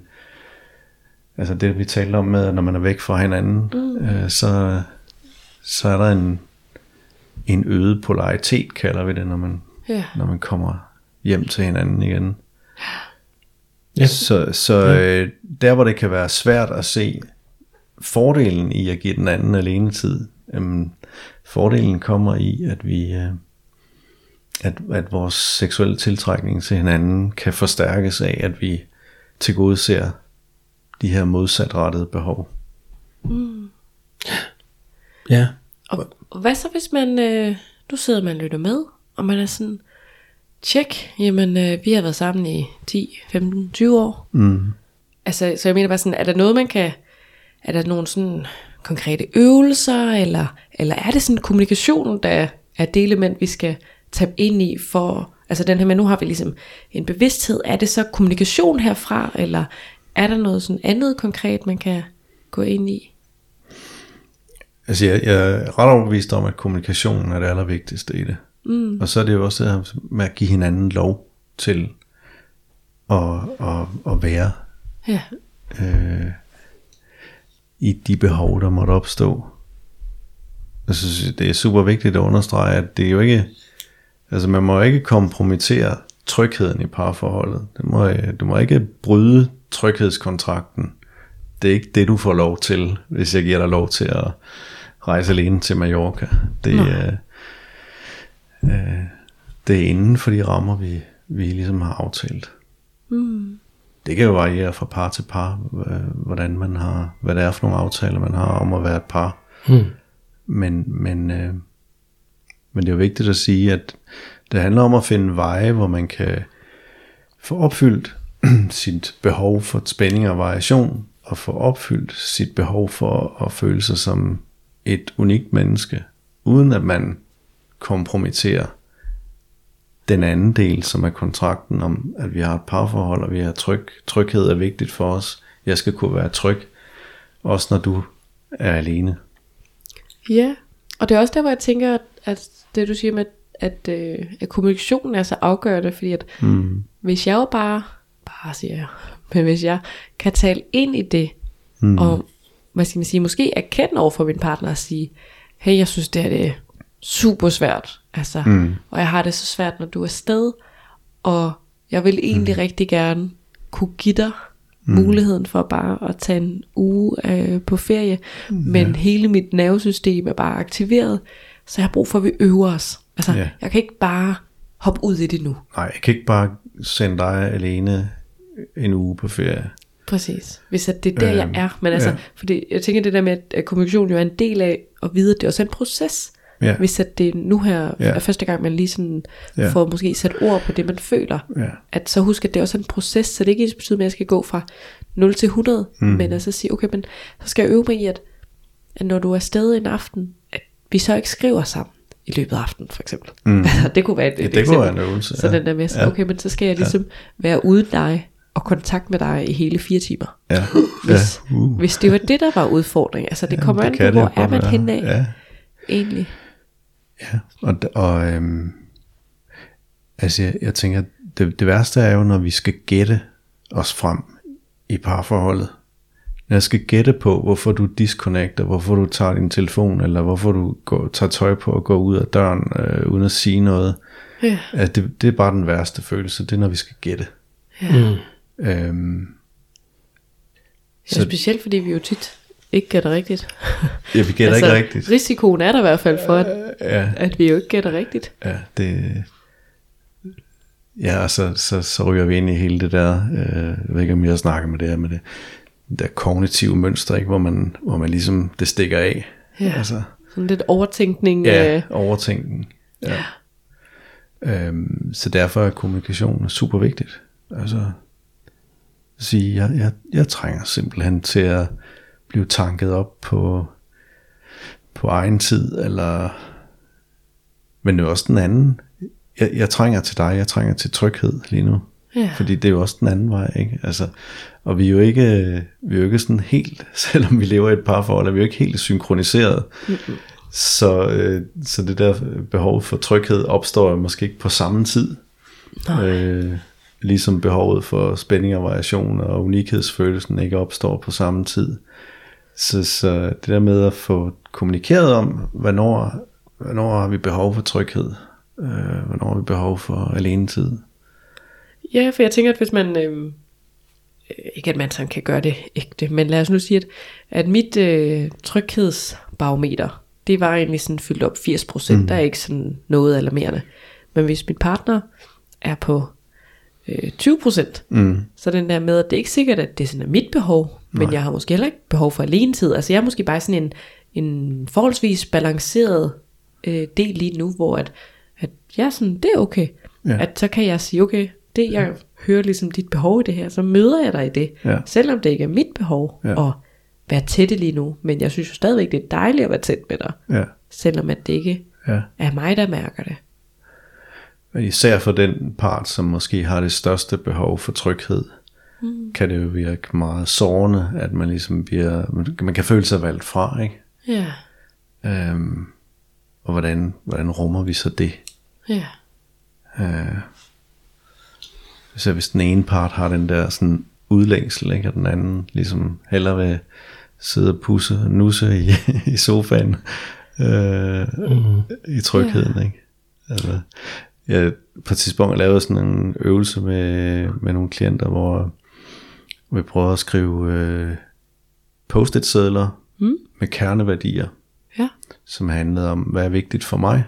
altså det vi talte om med, at når man er væk fra hinanden, mm. øh, så, så er der en, en øget polaritet, kalder vi det, når man, Ja. når man kommer hjem til hinanden igen. Ja. Så, så øh, der hvor det kan være svært at se fordelen i at give den anden alene tid, øhm, fordelen kommer i, at vi øh, at, at vores seksuelle tiltrækning til hinanden kan forstærkes af, at vi tilgodeser de her modsatrettede behov. Ja. Og, og hvad så hvis man, øh, nu sidder man og lytter med, og man er sådan, tjek, jamen øh, vi har været sammen i 10, 15, 20 år. Mm. Altså, så jeg mener bare sådan, er der noget man kan, er der nogle sådan konkrete øvelser, eller, eller er det sådan kommunikation, der er det element, vi skal tabe ind i for, altså den her, men nu har vi ligesom en bevidsthed, er det så kommunikation herfra, eller er der noget sådan andet konkret, man kan gå ind i? Altså jeg, jeg er ret overbevist om, at kommunikationen er det allervigtigste i det. Mm. Og så er det jo også det her med at give hinanden lov til at, at, at være Ja, øh, i de behov, der måtte opstå. Jeg synes, det er super vigtigt at understrege, at det er jo ikke, altså man må ikke kompromittere trygheden i parforholdet. Det må, du må ikke bryde tryghedskontrakten. Det er ikke det, du får lov til, hvis jeg giver dig lov til at rejse alene til Mallorca. Det er, øh, det er inden for de rammer, vi, vi ligesom har aftalt. Det kan jo variere fra par til par, øh, hvordan man har, hvad det er for nogle aftaler, man har om at være et par. Hmm. Men, men, øh, men det er jo vigtigt at sige, at det handler om at finde veje, hvor man kan få opfyldt sit behov for spænding og variation, og få opfyldt sit behov for at føle sig som et unikt menneske, uden at man kompromitterer den anden del, som er kontrakten om, at vi har et parforhold, og vi har tryg, tryghed er vigtigt for os. Jeg skal kunne være tryg, også når du er alene. Ja, og det er også der, hvor jeg tænker, at, at det du siger med, at, øh, at kommunikationen er så afgørende, fordi at Mm. hvis jeg jo bare, bare siger jeg, men hvis jeg kan tale ind i det, mm. og hvad skal man sige, måske erkende over for min partner og sige, hey, jeg synes det her det er super svært, altså, mm. og jeg har det så svært, når du er sted, og jeg vil egentlig mm. rigtig gerne kunne give dig mm. muligheden for bare at tage en uge øh, på ferie, mm. men hele mit nervesystem er bare aktiveret, så jeg har brug for, at vi øver os. Altså, Ja. jeg kan ikke bare hoppe ud i det nu. Nej, jeg kan ikke bare sende dig alene en uge på ferie. Præcis. Hvis at det er der, jeg Øhm, er. Men altså, ja. fordi jeg tænker det der med, at- at kommunikation jo er en del af at vide, at det er også en proces. Ja. Hvis at det nu her Ja. er første gang, man lige sådan Ja. får måske sat ord på det, man føler. Ja. At så husk, at det er også en proces, så det ikke ens betyder, at jeg skal gå fra 0 til 100. Mm. Men altså sige, okay, men så skal jeg øve mig i, at, at når du er afsted en aften, at vi så ikke skriver sammen i løbet af aftenen, for eksempel. Mm. Altså, det kunne være et, Ja, et det kunne eksempel. være en øvelse, Så ja. den der med, så, Ja. okay, men så skal jeg ligesom være uden dig og kontakt med dig i hele fire timer. Ja. Hvis, ja. Uh. hvis det var det, der var udfordring. Altså det kommer an på, hvor er man henne af Ja. egentlig. Ja, og, og øhm, altså jeg, jeg tænker, det, det værste er jo, når vi skal gætte os frem i parforholdet. Når jeg skal gætte på, hvorfor du disconnecter, hvorfor du tager din telefon, eller hvorfor du går, tager tøj på og går ud af døren, øh, uden at sige noget. Ja. Altså det, det er bare den værste følelse, det er, når vi skal gætte. Mm. Øhm, Så Så- specielt fordi vi jo tit ikke gætter rigtigt. ja, vi gætter altså, ikke rigtigt. Risikoen er der i hvert fald for, at, Ja, at vi jo ikke gætter rigtigt. Ja, det... Ja, og så, så, så ryger vi ind i hele det der, øh, jeg ved ikke om jeg snakker med det her, med det, der kognitive mønster, ikke? Hvor, man, hvor man ligesom, det stikker af. Ja. Altså, Sådan lidt overtænkning. ja, Øh, overtænkning. Ja. Øhm, så derfor er kommunikation super vigtigt. Altså, sige, jeg, jeg, jeg trænger simpelthen til at blive tanket op på, på egen tid, eller, men er også den anden. Jeg, jeg trænger til dig, jeg trænger til tryghed lige nu. Ja. Fordi det er jo også den anden vej, ikke? Altså, og vi er jo ikke, vi er jo ikke sådan helt, selvom vi lever i et parforhold, er vi jo ikke helt synkroniseret. Mm-hmm. Så, øh, så det der behov for tryghed opstår måske ikke på samme tid. Øh, ligesom behovet for spænding og variation og unikhedsfølelsen ikke opstår på samme tid. Så, så det der med at få kommunikeret om, hvornår, hvornår har vi behov for tryghed, øh, hvornår har vi behov for alenetid. Ja, for jeg tænker, at hvis man... Øh, ikke at man sådan kan gøre det ægte, men lad os nu sige, at, at mit øh, tryghedsbarometer, det var egentlig sådan fyldt op 80%. Mm. Der er ikke sådan noget alarmerende. Men hvis min partner er på øh, 20%, Mm. så den der med, at det er ikke sikkert, at det sådan er mit behov, men Nej. jeg har måske heller ikke behov for alenetid. Altså jeg er måske bare sådan en, en forholdsvis balanceret øh, del lige nu, hvor at, at jeg er sådan, det er okay. Ja. At så kan jeg sige, okay, det jeg hører ligesom dit behov i det her, så møder jeg dig i det. Ja. Selvom det ikke er mit behov Ja. at være tætte lige nu. Men jeg synes jo stadigvæk, det er dejligt at være tæt med dig. Ja, Selvom at det ikke ja. er mig, der mærker det. Især for den part, som måske har det største behov for tryghed, mm. kan det jo virke meget sårende, at man ligesom bliver, man- kan føle sig valgt fra, ikke? Ja, Øhm, og hvordan, hvordan rummer vi så det? ja, Øh, så hvis den ene part har den der sådan udlængsel, ikke? og den anden ligesom hellere vil sidde og pusse og nusse i, i sofaen øh, mm. i trygheden. Ja. Ikke? Altså, jeg på et tidspunkt lavede sådan en øvelse med, med nogle klienter, hvor vi prøvede at skrive øh, post-it sedler mm. med kerneværdier ja, som handlede om, hvad er vigtigt for mig.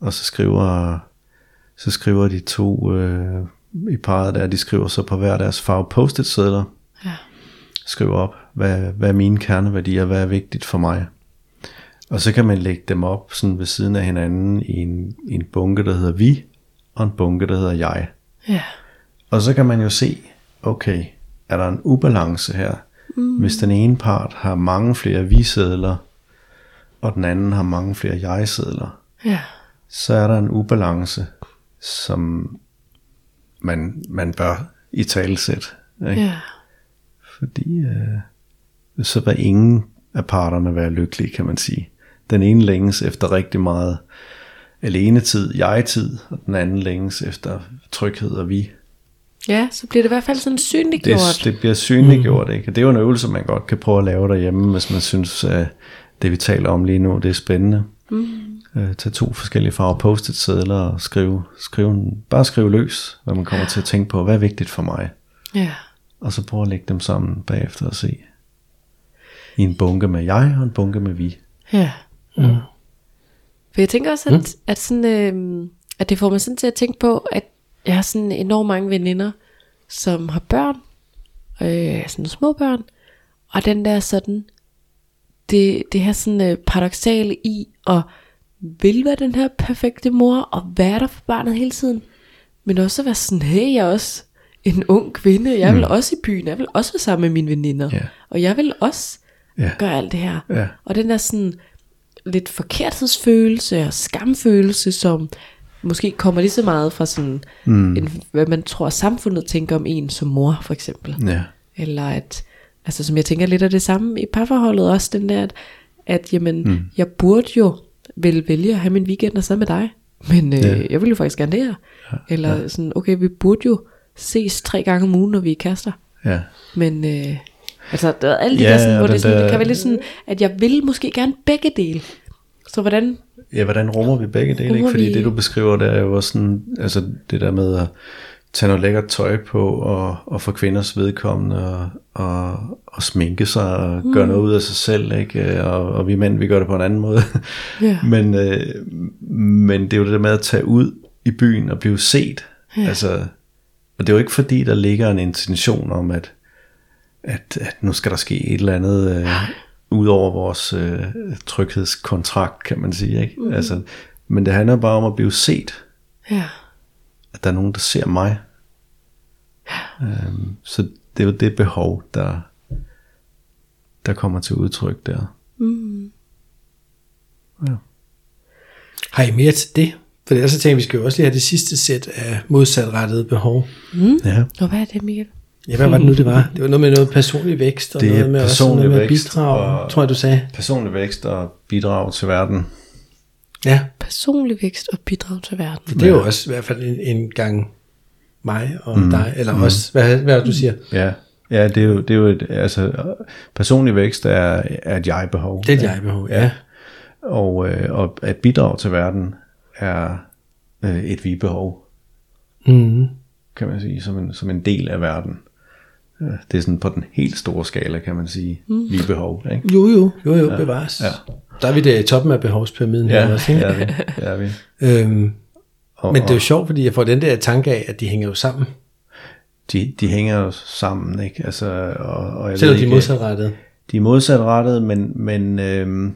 Og så skriver, så skriver de to øh, i parret der, de skriver så på hver deres farve post-it sedler, ja, skriver op, hvad, hvad er mine kerneværdier, hvad er vigtigt for mig. Og så kan man lægge dem op sådan ved siden af hinanden i en, i en bunke, der hedder vi, og en bunke, der hedder jeg. ja, Og så kan man jo se, okay, er der en ubalance her? Mm. Hvis den ene part har mange flere vi-sedler, og den anden har mange flere jeg-sedler, ja, så er der en ubalance, som man, man bør i talesæt. Ikke? ja, Fordi øh, så vil ingen af parterne være lykkelige, kan man sige. Den ene længes efter rigtig meget alenetid, jeg-tid, og den anden længes efter tryghed og vi. ja, så bliver det i hvert fald sådan synliggjort. Det, det bliver synliggjort, ikke? Og det er jo en øvelse, man godt kan prøve at lave derhjemme, hvis man synes, at det vi taler om lige nu, det er spændende. Mm. Øh, tag to forskellige farver post-it sedler og skrive, skrive, bare skrive løs, hvad man kommer til at tænke på, hvad er vigtigt for mig. Ja, Og så prøve at lægge dem sammen bagefter og se. I en bunke med jeg og en bunke med vi. ja. Mm. For jeg tænker også, at, mm. at, sådan, øh, at det får mig sådan til at tænke på, at jeg har sådan enormt mange veninder, som har børn. øh, sådan små børn, og den der sådan, det, det her sådan øh, paradoxale i at vil være den her perfekte mor, og være der for barnet hele tiden, men også at være sådan, hey, jeg er også en ung kvinde, jeg vil Mm. også i byen, jeg vil også være sammen med mine veninder, Ja. og jeg vil også Ja. gøre alt det her. Ja. Og den der sådan lidt forkerthedsfølelse og skamfølelse, som måske kommer lige så meget fra sådan, mm. en, hvad man tror samfundet tænker om en som mor, for eksempel. Ja. Eller at, altså som jeg tænker lidt af det samme i parforholdet også, den der, at, at jamen, mm. jeg burde jo vel vælge at have min weekender sammen med dig, men øh, Ja. jeg vil jo faktisk gerne det her. Eller ja. sådan, okay, vi burde jo ses tre gange om ugen, når vi er kærester. Ja. Men øh, altså, der er alle de Ja, der, sådan, hvor det, sådan, det der- kan være lidt sådan, at jeg vil måske gerne begge dele. Så hvordan, Ja, hvordan rummer vi begge dele? Ikke? Fordi vi- det du beskriver, det er jo også sådan, altså det der med at tage noget lækkert tøj på, og, og for kvinders vedkommende, og, og, og sminke sig, og mm. gøre noget ud af sig selv, ikke? Og, og vi mænd, vi gør det på en anden måde. Ja. men, øh, men det er jo det der med at tage ud i byen og blive set. Ja. Altså, og det er jo ikke fordi, der ligger en intention om, at, at, at nu skal der ske et eller andet, øh, ud over vores øh, tryghedskontrakt, kan man sige. Ikke? Mm. Altså, men det handler bare om at blive set, ja, at der er nogen, der ser mig. Øhm, så det er jo det behov, der, der kommer til udtryk der. Har I mere til det? For ellers så tænker jeg, vi skal jo også lige have det sidste sæt af modsatrettede behov. Ja. og hvad er det, Michael? Ja, hvad var det nu, det var? Det var noget med noget personlig vækst, og Det er noget med, også noget med bidrag, og- tror jeg, du sagde. Personlig vækst og bidrag til verden. Ja, Personlig vækst og bidrag til verden. det er jo også i hvert fald en, en gang mig og mm. dig, eller mm. os. Hvad, hvad du siger? Ja, ja det, er jo, det er jo et, altså, personlig vækst er, er et jeg-behov. Det er et jeg-behov, ja. Og, øh, og at bidrage til verden er øh, et vi-behov, Mm. kan man sige, som en, som en del af verden. Det er sådan på den helt store skala, kan man sige, mm. vi-behov. Ikke? Jo, jo, jo, jo, ja. bevares. Ja. Der er vi der i toppen af behovspyramiden her Ja, også, det ikke? er vi. Det er vi. Øhm, Og, men det er jo sjovt, fordi jeg får den der tanke af, at de hænger jo sammen. de, de hænger jo sammen, ikke? Altså, og, og jeg Selvom ved de er ikke, modsatrettede. De er modsatrettet, men, men øhm,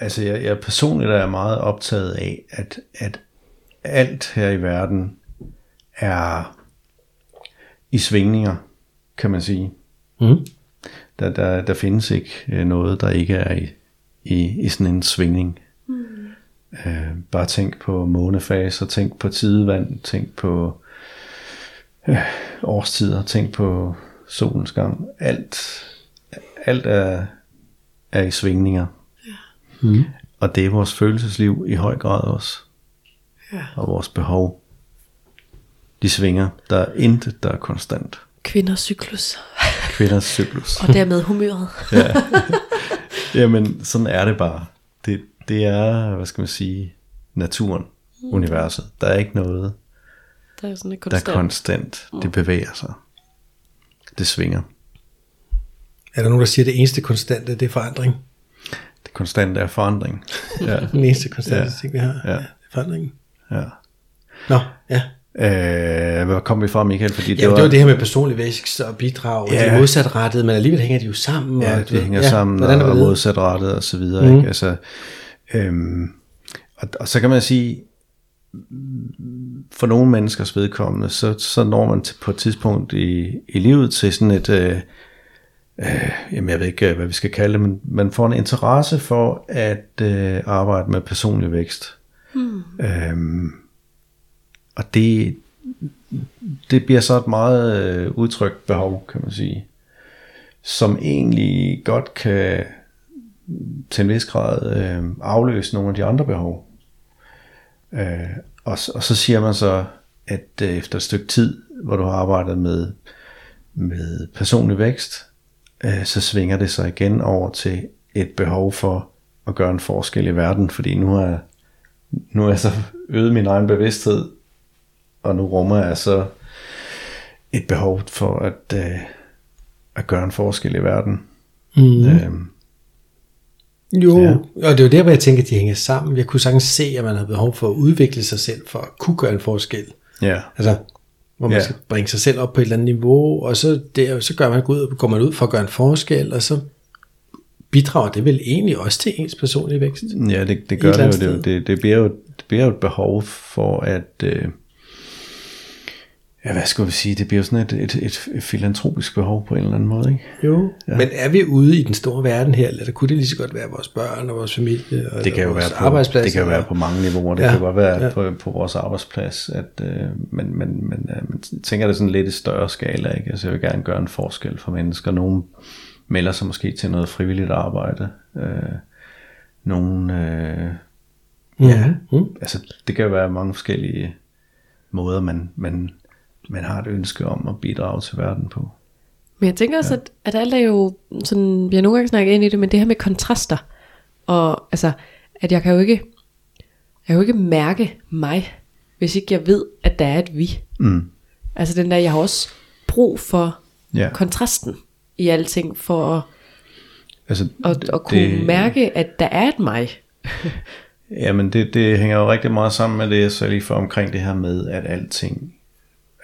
altså jeg, jeg personligt er meget optaget af, at, at alt her i verden er i svingninger, kan man sige. Mm. Der, der, der findes ikke øh, noget, der ikke er i, i, i sådan en svingning. Mm. Øh, bare tænk på månefaser, tænk på tidevand, tænk på øh, årstider, tænk på solens gang. Alt, alt er, er i svingninger. Mm. Og det er vores følelsesliv i høj grad også. Ja. Og vores behov. De svinger. Der er intet, der er konstant. Kvinders cyklus. Kvinders cyklus. Og dermed humøret. ja. Jamen, sådan er det bare. Det, det er, hvad skal man sige, naturen, mm. universet. Der er ikke noget, Der er sådan et der er konstant. konstant. Det bevæger sig. Det svinger. Er der nogen, der siger, at det eneste konstante, det er forandring? Det konstante er forandring. Ja. Den eneste konstante Ja. ting, vi har, Ja. ja. det er forandringen. ja. Nå, ja. Øh, hvor kom vi fra, Michael? Fordi Ja, det var det her med personlig vækst og bidrag, og Ja. de er modsatrettede, men alligevel hænger de jo sammen. Ja, og, det hænger ja, sammen og, og det? modsatrettet og så videre. Mm. Ikke? Altså, øhm, og, og så kan man sige, for nogle menneskers vedkommende, så, så når man til, på et tidspunkt i, i livet til sådan et, øh, øh, jamen jeg ved ikke, hvad vi skal kalde det, men man får en interesse for at øh, arbejde med personlig vækst. Mm. Øhm, og det, det bliver så et meget øh, udtrykt behov, kan man sige som egentlig godt kan til en vis grad øh, afløse nogle af de andre behov. Øh, og, og så siger man så, at øh, efter et stykke tid, hvor du har arbejdet med, med personlig vækst, øh, så svinger det sig igen over til et behov for at gøre en forskel i verden, fordi nu er, nu er jeg så øget min egen bevidsthed, og nu rummer jeg så et behov for at, øh, at gøre en forskel i verden. Mm. Øhm, Jo, Ja. og det er jo der, hvor jeg tænker, at de hænger sammen. Jeg kunne sagtens se, at man har behov for at udvikle sig selv, for at kunne gøre en forskel. ja, Altså, hvor man Ja. skal bringe sig selv op på et eller andet niveau, og så, der, så gør man, ud, går man ud for at gøre en forskel, og så bidrager det vel egentlig også til ens personlige vækst. Ja, det, det Et gør det jo. Det, det, det, bliver jo. det bliver jo et behov for at... Øh, ja, hvad skal vi sige? Det bliver sådan et, et, et, et filantropisk behov på en eller anden måde, ikke? Jo, ja. men er vi ude i den store verden her, eller kunne det lige så godt være vores børn og vores familie og Det kan jo vores være på, arbejdsplads? det kan jo være på mange niveauer. Det Ja, kan godt være ja. på, på vores arbejdsplads, at, øh, men, men, men øh, man tænker det sådan lidt i større skala. Ikke? Altså, jeg vil gerne gøre en forskel for mennesker. Nogle melder sig måske til noget frivilligt arbejde. Øh, nogle, øh, ja, Mm. altså det kan jo være mange forskellige måder, man, man, man har et ønske om at bidrage til verden på. Men jeg tænker også, at, at alt er jo sådan, vi har nogle gange snakket ind i det, men det her med kontraster, og altså, at jeg kan jo ikke, jeg kan jo ikke mærke mig, hvis ikke jeg ved, at der er et vi. Mm. Altså den der, jeg har også brug for Ja. kontrasten i alting, for at, Altså, at, at kunne det... mærke, at der er et mig. Jamen det, det hænger jo rigtig meget sammen med det, jeg sagde lige for omkring det her med, at alting,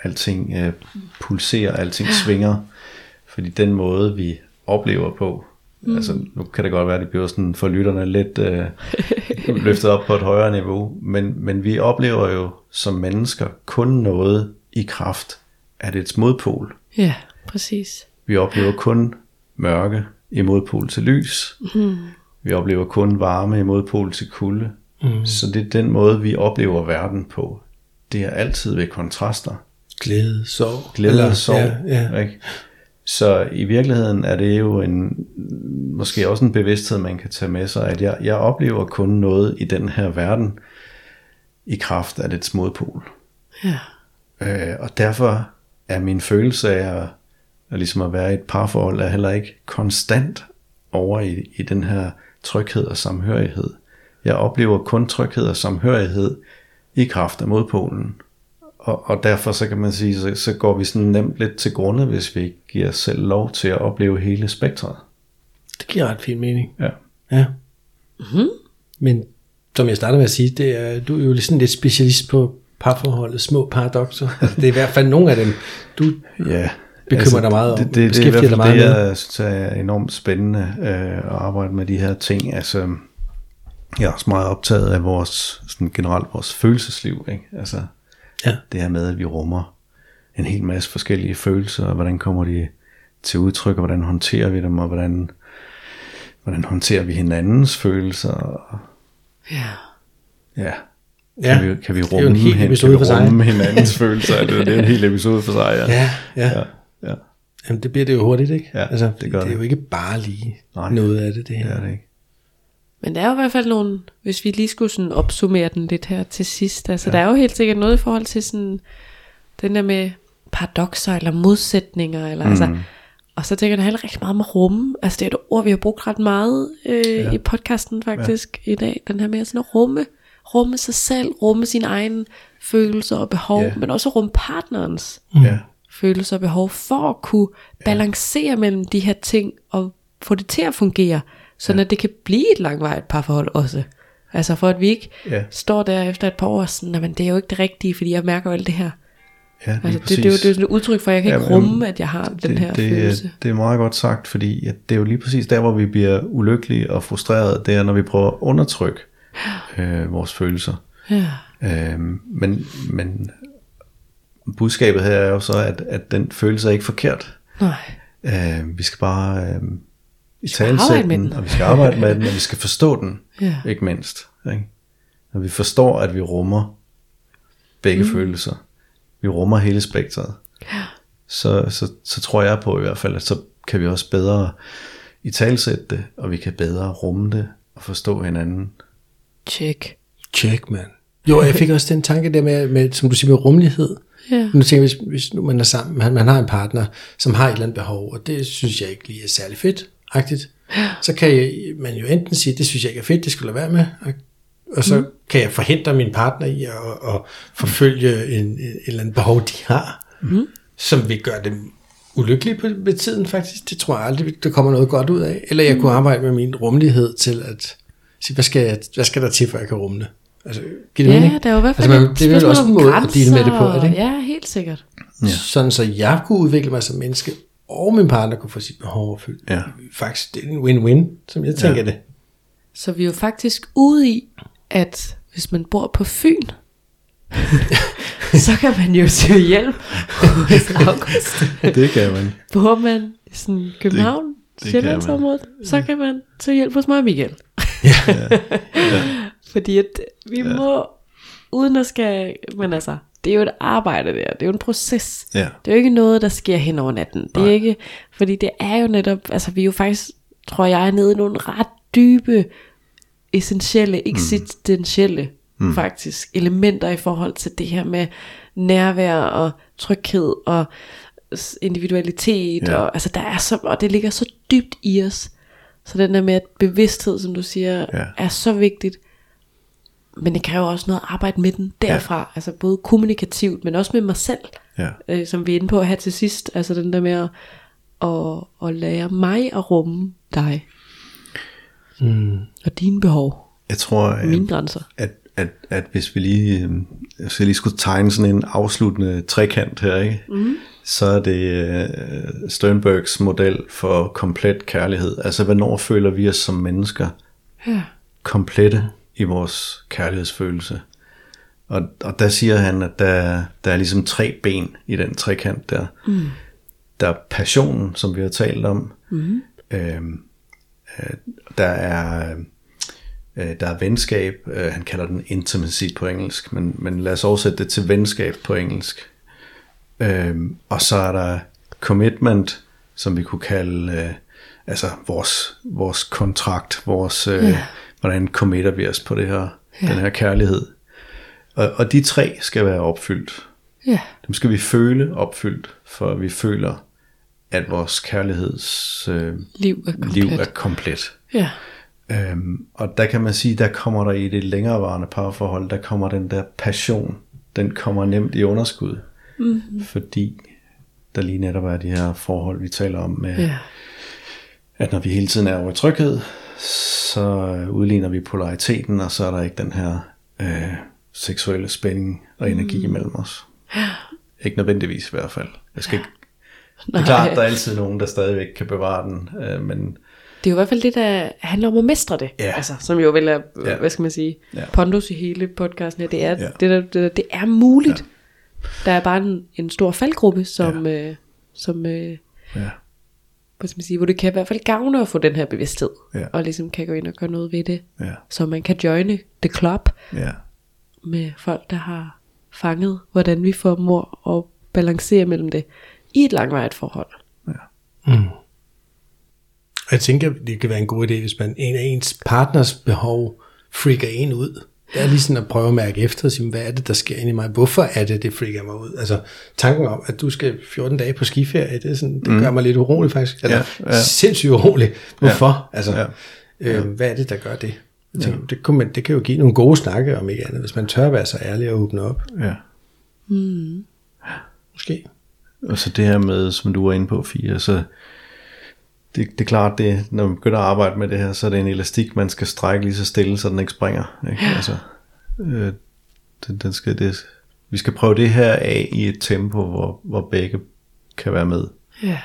alting øh, pulserer, alting svinger. Fordi den måde, vi oplever på, mm. altså nu kan det godt være, at det bliver sådan for lytterne lidt øh, løftet op på et højere niveau, men, men vi oplever jo som mennesker kun noget i kraft af dets modpol. Ja, præcis. Vi oplever kun mørke i modpol til lys. Mm. Vi oplever kun varme i modpol til kulde. Mm. Så det er den måde, vi oplever verden på. Det er altid ved kontraster. Glæde, sorg. Glæde Eller- og sorg. Ja, ja. Ikke? Så i virkeligheden er det jo en, måske også en bevidsthed, man kan tage med sig, at jeg, jeg oplever kun noget i den her verden i kraft af dets modpol. Ja. Øh, og derfor er min følelse af at, at, ligesom at være i et parforhold er heller ikke konstant over i, i den her tryghed og samhørighed. Jeg oplever kun tryghed og samhørighed i kraft af modpolen. Og, og derfor så kan man sige, så, så går vi sådan nemt lidt til grunde, hvis vi ikke giver os selv lov til at opleve hele spektret. Det giver ret fin mening. Ja. Ja. Mm-hmm. Men som jeg startede med at sige, det er, du er jo sådan lidt specialist på parforholdet, små paradokser. Altså, det er i hvert fald nogle af dem, du Ja, Bekymrer dig meget om, det, det, det, er i hvert fald meget det, med. jeg synes er enormt spændende øh, at arbejde med de her ting. Altså, jeg er også meget optaget af vores, sådan generelt vores følelsesliv. Ikke? Altså, Ja. det her med, at vi rummer en hel masse forskellige følelser, og hvordan kommer de til udtryk, og hvordan håndterer vi dem, og hvordan, hvordan håndterer vi hinandens følelser. Og, Ja. ja, Ja, kan vi, kan vi det er en rumme, hel hen- episode kan vi sig. rumme hinandens følelser? Det, det er en hel episode for sig, ja. Ja, ja. ja, ja. Jamen, det bliver det jo hurtigt, ikke? Ja, altså, det gør det er det. jo ikke bare lige Nej. noget af det, det Det her. er det ikke. Men der er jo i hvert fald nogle, hvis vi lige skulle sådan opsummere den lidt her til sidst, altså ja. der er jo helt sikkert noget i forhold til sådan, den der med paradoxer eller modsætninger, eller mm. altså, og så tænker jeg, det handler rigtig meget om rumme, altså det er et ord, vi har brugt ret meget øh, ja. i podcasten faktisk ja. i dag, den her med sådan at rumme, rumme sig selv, rumme sine egne følelser og behov, Ja. men også rumme partnerens Ja. følelser og behov, for at kunne balancere mellem de her ting, og få det til at fungere, sådan ja. at det kan blive et langvarigt parforhold også. Altså for at vi ikke Ja. står der efter et par år sådan, men det er jo ikke det rigtige, fordi jeg mærker jo alt det her. Ja, Altså det, det, er jo, det er jo sådan et udtryk for, at jeg kan ikke Jamen, rumme, at jeg har den det, her det, følelse. Det er meget godt sagt, fordi at det er jo lige præcis der, hvor vi bliver ulykkelige og frustrerede, det er, når vi prøver at undertrykke øh, vores følelser. Ja. Øh, men, men budskabet her er jo så, at, at den følelse er ikke forkert. Nej. Øh, vi skal bare øh, i skal arbejde med den. og vi skal arbejde med den, og vi skal forstå den, Ja. ikke mindst. Ikke? Når vi forstår, at vi rummer begge mm. følelser, vi rummer hele spektret, så, så, så tror jeg på i hvert fald, at så kan vi også bedre i talsætte det, og vi kan bedre rumme det og forstå hinanden. Check. Check, man. Jo, jeg fik også den tanke der med, med som du siger, med rummelighed. Ja. Nu tænker jeg, hvis, hvis nu man er sammen, man, man har en partner, som har et eller andet behov, og det synes jeg ikke lige er særlig fedt, agtigt, så kan jeg, man jo enten sige, det synes jeg ikke er fedt, det skulle jeg være med, og, og så mm. kan jeg forhindre min partner i at, at forfølge en, en, et eller andet behov, de har, mm. som vil gøre dem ulykkelige på, med tiden faktisk. Det tror jeg aldrig, der kommer noget godt ud af. Eller jeg kunne arbejde med min rummelighed til at sige, hvad skal, jeg, hvad skal der til, for jeg kan rumme det? Altså, giver det Ja, mening? der er jo i hvert fald altså, man, et det er vel også en måde at grænser, dele med det på, er det ikke? Ja, helt sikkert. ja. sådan så jeg kunne udvikle mig som menneske, og min partner kunne få sit behov opfyldt. Ja. Faktisk, det er en win-win, som jeg tænker ja. det. Så vi er jo faktisk ude i, at hvis man bor på Fyn, så kan man jo søge hjælp hos August. Det kan man. Bor man i sådan København, det Sjællandsområdet, så kan man søge hjælp hos mig og Michael. Fordi at vi ja. må, uden at skal, men altså, det er jo et arbejde der, det er jo en proces. Ja. Det er jo ikke noget, der sker hen over natten. Det er Nej. ikke, fordi det er jo netop, altså vi er jo faktisk, tror jeg, nede i nogle ret dybe, essentielle, eksistentielle mm. faktisk, elementer i forhold til det her med nærvær og tryghed og individualitet. Ja. Og, altså der er så, og det ligger så dybt i os. Så den der med, at bevidsthed, som du siger, Ja. er så vigtigt. Men det kræver også noget arbejde med den derfra. Ja. Altså både kommunikativt, men også med mig selv. Ja. Øh, som vi er inde på her til sidst. Altså den der med at, at, at lære mig at rumme dig. Mm. Og dine behov. Jeg tror, Og øh, mine grænser. at, at, at hvis vi lige, øh, hvis jeg lige skulle tegne sådan en afsluttende trekant her, ikke? Mm. så er det øh, Sternbergs model for komplet kærlighed. Altså, hvornår føler vi os som mennesker Ja. komplette i vores kærlighedsfølelse? Og, og der siger han, at der, der er ligesom tre ben i den trekant der. Mm. Der er passionen, som vi har talt om. Mm. Øhm, øh, der er øh, der er venskab, øh, han kalder den intimacy på engelsk, men, men lad os oversætte det til venskab på engelsk. Øhm, og så er der commitment, som vi kunne kalde øh, altså vores, vores kontrakt, vores, øh, Ja. Hvordan committer vi os på det her, Ja. den her kærlighed. Og, og de tre skal være opfyldt. Ja. Dem skal vi føle opfyldt, for vi føler, at vores kærligheds øh, Liv er komplet. liv er komplet. Ja. Øhm, og der kan man sige, der kommer der i det længerevarende parforhold, der kommer den der passion, den kommer nemt i underskud. Mm-hmm. Fordi der lige netop er de her forhold, vi taler om med, Ja. at når vi hele tiden er over i tryghed, så udligner vi polariteten, og så er der ikke den her øh, seksuelle spænding og energi mm. imellem os. Ikke nødvendigvis i hvert fald. Jeg skal ikke, det er klart, der er altid nogen, der stadigvæk kan bevare den, øh, men Det er jo i hvert fald det, der handler om at mestre det. Ja. Altså, som jo vel er, Ja. ja. hvad skal man sige, Ja. ja. pondus i hele podcasten her. Det er, Ja. ja. det, der, det, det er muligt. Ja. Der er bare en, en stor faldgruppe, som, ja. øh, som øh, ja, hvad skal man sige, hvor det kan i hvert fald gavne at få den her bevidsthed. Ja. Og ligesom kan gå ind og gøre noget ved det. ja, Så man kan joine the club ja, med folk, der har fanget, hvordan vi formår at balancere mellem det i et langvarigt forhold. Og jeg tænker, det kan være en god idé, hvis man en af ens partners behov freaker en ud. Det er lige sådan at prøve at mærke efter og sige, hvad er det, der sker inde i mig? Hvorfor er det, det freaker mig ud? Altså tanken om, at du skal 14 dage på skiferie, det, er sådan, det gør mig lidt urolig faktisk. Eller Ja, ja, ja. ja. sindssygt urolig. Hvorfor? Ja. Altså, Ja. ja. Øh, hvad er det, der gør det? Jeg tænker, det, kunne man, det kan jo give nogle gode snakke om ikke andet, hvis man tør være så ærlig og åbne op. ja. Måske. Og så det her med, som du var inde på, Fie, så det, det er klart, det, når man begynder at arbejde med det her, så er det en elastik, man skal strække lige så stille, så den ikke springer. Ikke? Ja. Altså, øh, den, den skal, det, vi skal prøve det her af i et tempo, hvor, hvor begge kan være med. Ja,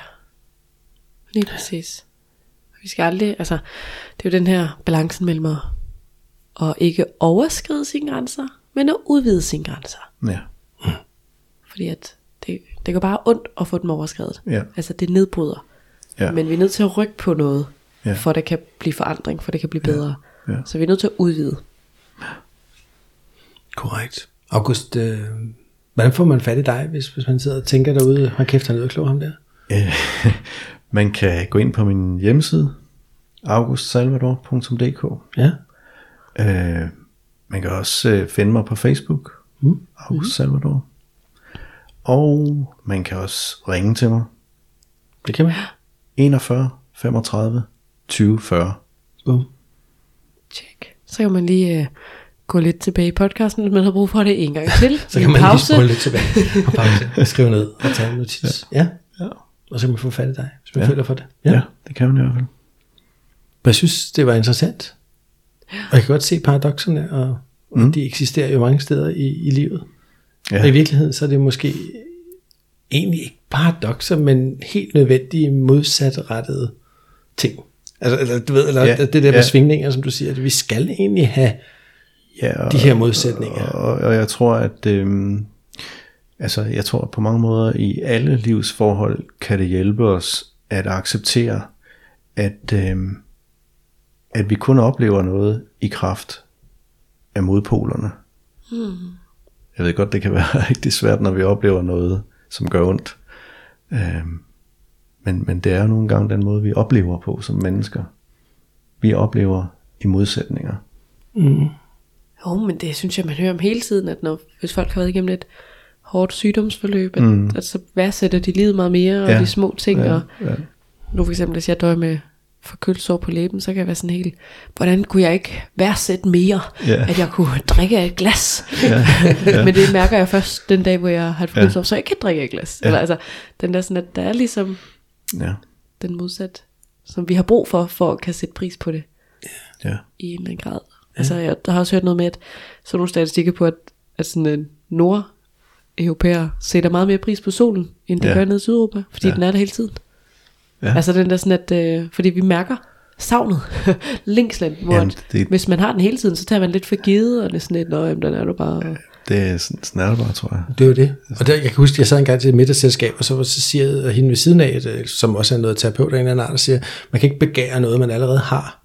lige præcis. Vi skal aldrig, altså, det er jo den her balancen mellem at, at ikke overskride sine grænser, men at udvide sine grænser. Ja, Fordi at det, det går bare ondt at få dem overskrevet. Ja. Altså det nedbryder. Ja, Men vi er nødt til at rykke på noget, Ja. ja. for at det kan blive forandring, for det kan blive bedre. Ja. Så vi er nødt til at udvide. Korrekt. August, øh, hvordan får man fat i dig, hvis, hvis man sidder og tænker derude, hold kæft, han er klog ham der? Øh, man kan gå ind på min hjemmeside, augustsalvador.dk. Ja. Øh, man kan også øh, finde mig på Facebook, mm. August Salvador. Og man kan også ringe til mig, Det kan man. 41 35 20 40. Boom. Check. Så kan man lige uh, gå lidt tilbage i podcasten, hvis man har brug for det en gang til. Så kan man pause. lige spole lidt tilbage og pause, skrive ned og tage en notits. Ja. Ja. Og så kan man få fat i dig, hvis man Ja. ja. føler for det. Ja. ja, det kan man i hvert fald. Men jeg synes, det var interessant. Og jeg kan godt se paradoxerne, og mm. de eksisterer jo mange steder i, i livet. Ja. Og i virkeligheden, så er det måske egentlig ikke paradoxer, men helt nødvendige modsatrettede ting. Altså, eller, du ved, eller Ja, det der med ja. svingninger, som du siger, at vi skal egentlig have Ja, og, de her modsætninger. Og, og jeg tror, at øhm, altså, jeg tror at på mange måder i alle livsforhold kan det hjælpe os at acceptere, at, øhm, at vi kun oplever noget i kraft af modpolerne. Hmm. Jeg ved godt, det kan være rigtig svært, når vi oplever noget, som gør ondt. Øhm, men, men det er jo nogle gange den måde, vi oplever på som mennesker. Vi oplever i modsætninger. Jo, men det synes jeg, man hører om hele tiden, at når, hvis folk har været igennem et hårdt sygdomsforløb, at, mm. at så værdsætter de livet meget mere, og Ja. de små ting, Ja, og ja. nu for eksempel, hvis jeg døjer med forkølelsesår på læben, så kan jeg være sådan helt, hvordan kunne jeg ikke værdsætte mere, Ja. at jeg kunne drikke af et glas. Ja, ja. Men det mærker jeg først den dag, hvor jeg har et forkølelsesår, så jeg kan drikke af et glas. Eller altså, den der sådan, at der er ligesom ja, den modsat, som vi har brug for, for at kan sætte pris på det ja. i en eller anden grad. Altså, jeg der har også hørt noget med, at sådan nogle statistikker på, at, at sådan en nord europæer sætter meget mere pris på solen, end de Ja. gør nede i Sydeuropa, fordi Ja. den er der hele tiden. Ja. Altså den der sådan, at, øh, fordi vi mærker savnet, længslen, hvor Jamen, at, det- hvis man har den hele tiden, så tager man lidt for givet, og det er sådan lidt, nå, jamen, den er du bare... Det er sådan, sådan er det bare, tror jeg. Det var det. Og der, jeg kan huske, at jeg sad engang til et middagsselskab, og så, så siger hende ved siden af, øh, som også er noget terapeut af en eller anden art, der siger, man kan ikke begære noget, man allerede har.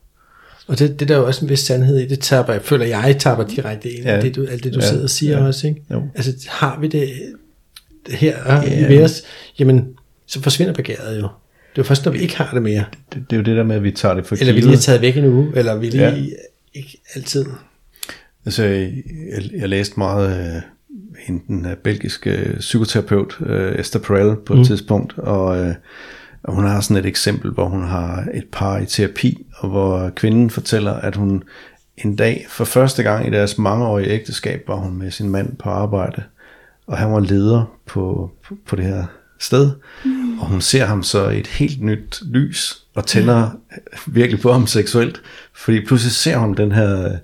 Og det, det der er jo også en vis sandhed i, det tapper, jeg føler, jeg tapper direkte ind i Ja. det, du, alt det, du Ja. sidder og siger Ja. også. Ikke? Jo. Altså, har vi det, her ja. Ja. ved os, jamen, så forsvinder begæret jo. Det er først, når vi ikke har det mere. Det, det er jo det der med, at vi tager det for Eller vi givet. lige er taget væk en uge, eller vi lige Ja. ikke altid. Altså, jeg, jeg læste meget øh, hende, den belgiske psykoterapeut, øh, Esther Perel, på et mm. tidspunkt, og, øh, og hun har sådan et eksempel, hvor hun har et par i terapi, og hvor kvinden fortæller, at hun en dag, for første gang i deres mangeårige ægteskab, var hun med sin mand på arbejde, og han var leder på, på, på det her sted, mm. og hun ser ham så i et helt nyt lys, og tænder virkelig på ham seksuelt, fordi pludselig ser hun den her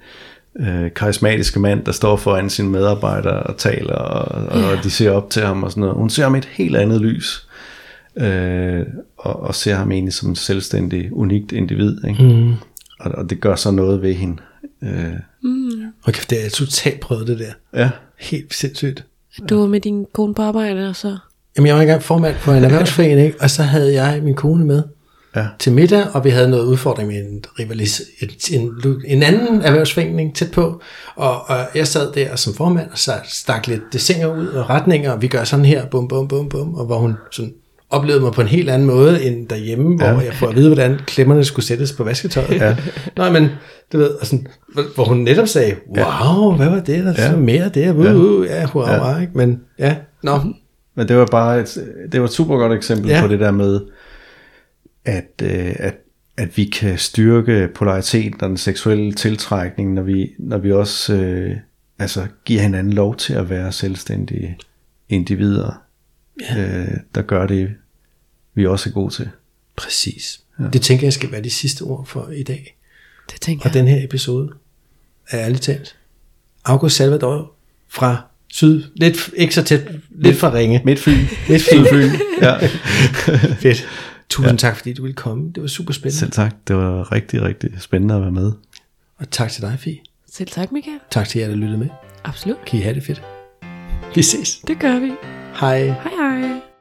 øh, karismatiske mand, der står foran sine medarbejdere og taler, og, og de ser op til ham og sådan noget. Hun ser ham i et helt andet lys, øh, og, og ser ham egentlig som en selvstændig, unikt individ. Ikke? Mm. Og, og det gør så noget ved hende. Øh, Og kæft, det er totalt prøvet det der. ja, Helt sindssygt. Du var med din kone på arbejde, og så... Jamen, jeg var engang formand på en erhvervsforening, og så havde jeg min kone med ja, til middag, og vi havde noget udfordring med en, rivalis, en, en, en anden erhvervsforening tæt på, og, og jeg sad der som formand, og så stak lidt desinger ud og retninger, og vi gør sådan her, bum, bum, bum, bum, og hvor hun sådan oplevede mig på en helt anden måde end derhjemme, hvor Ja. jeg får at vide, hvordan klemmerne skulle sættes på vasketøjet. Ja. Nå, men du ved, og sådan, hvor- hvor hun netop sagde, wow, hvad var det, der Ja. ja. mere der, uh, Ja. uh, ja, wow, Ja. ja. ikke? men ja, nå, Men det var bare et, det var et super godt eksempel ja. På det der med, at, øh, at, at vi kan styrke polariteten og den seksuelle tiltrækning, når vi, når vi også øh, altså, giver hinanden lov til at være selvstændige individer, ja. øh, der gør det, vi også er gode til. præcis. Ja. Det tænker jeg skal være de sidste ord for i dag. Det tænker Og jeg. den her episode er ærligt talt. August Salvador fra syd, lidt, ikke så tæt, lidt fra Ringe. Midtfyn. Lidt fint. Sydfyn. ja. Fedt. Tusind ja. tak, fordi du ville komme. Det var super spændende. Selv tak. Det var rigtig, rigtig spændende at være med. Og tak til dig, Fie. Selv tak, Michael. Tak til jer, der lyttede med. Absolut. Kan I have det fedt. Vi ses. Det gør vi. Hej. Hej hej.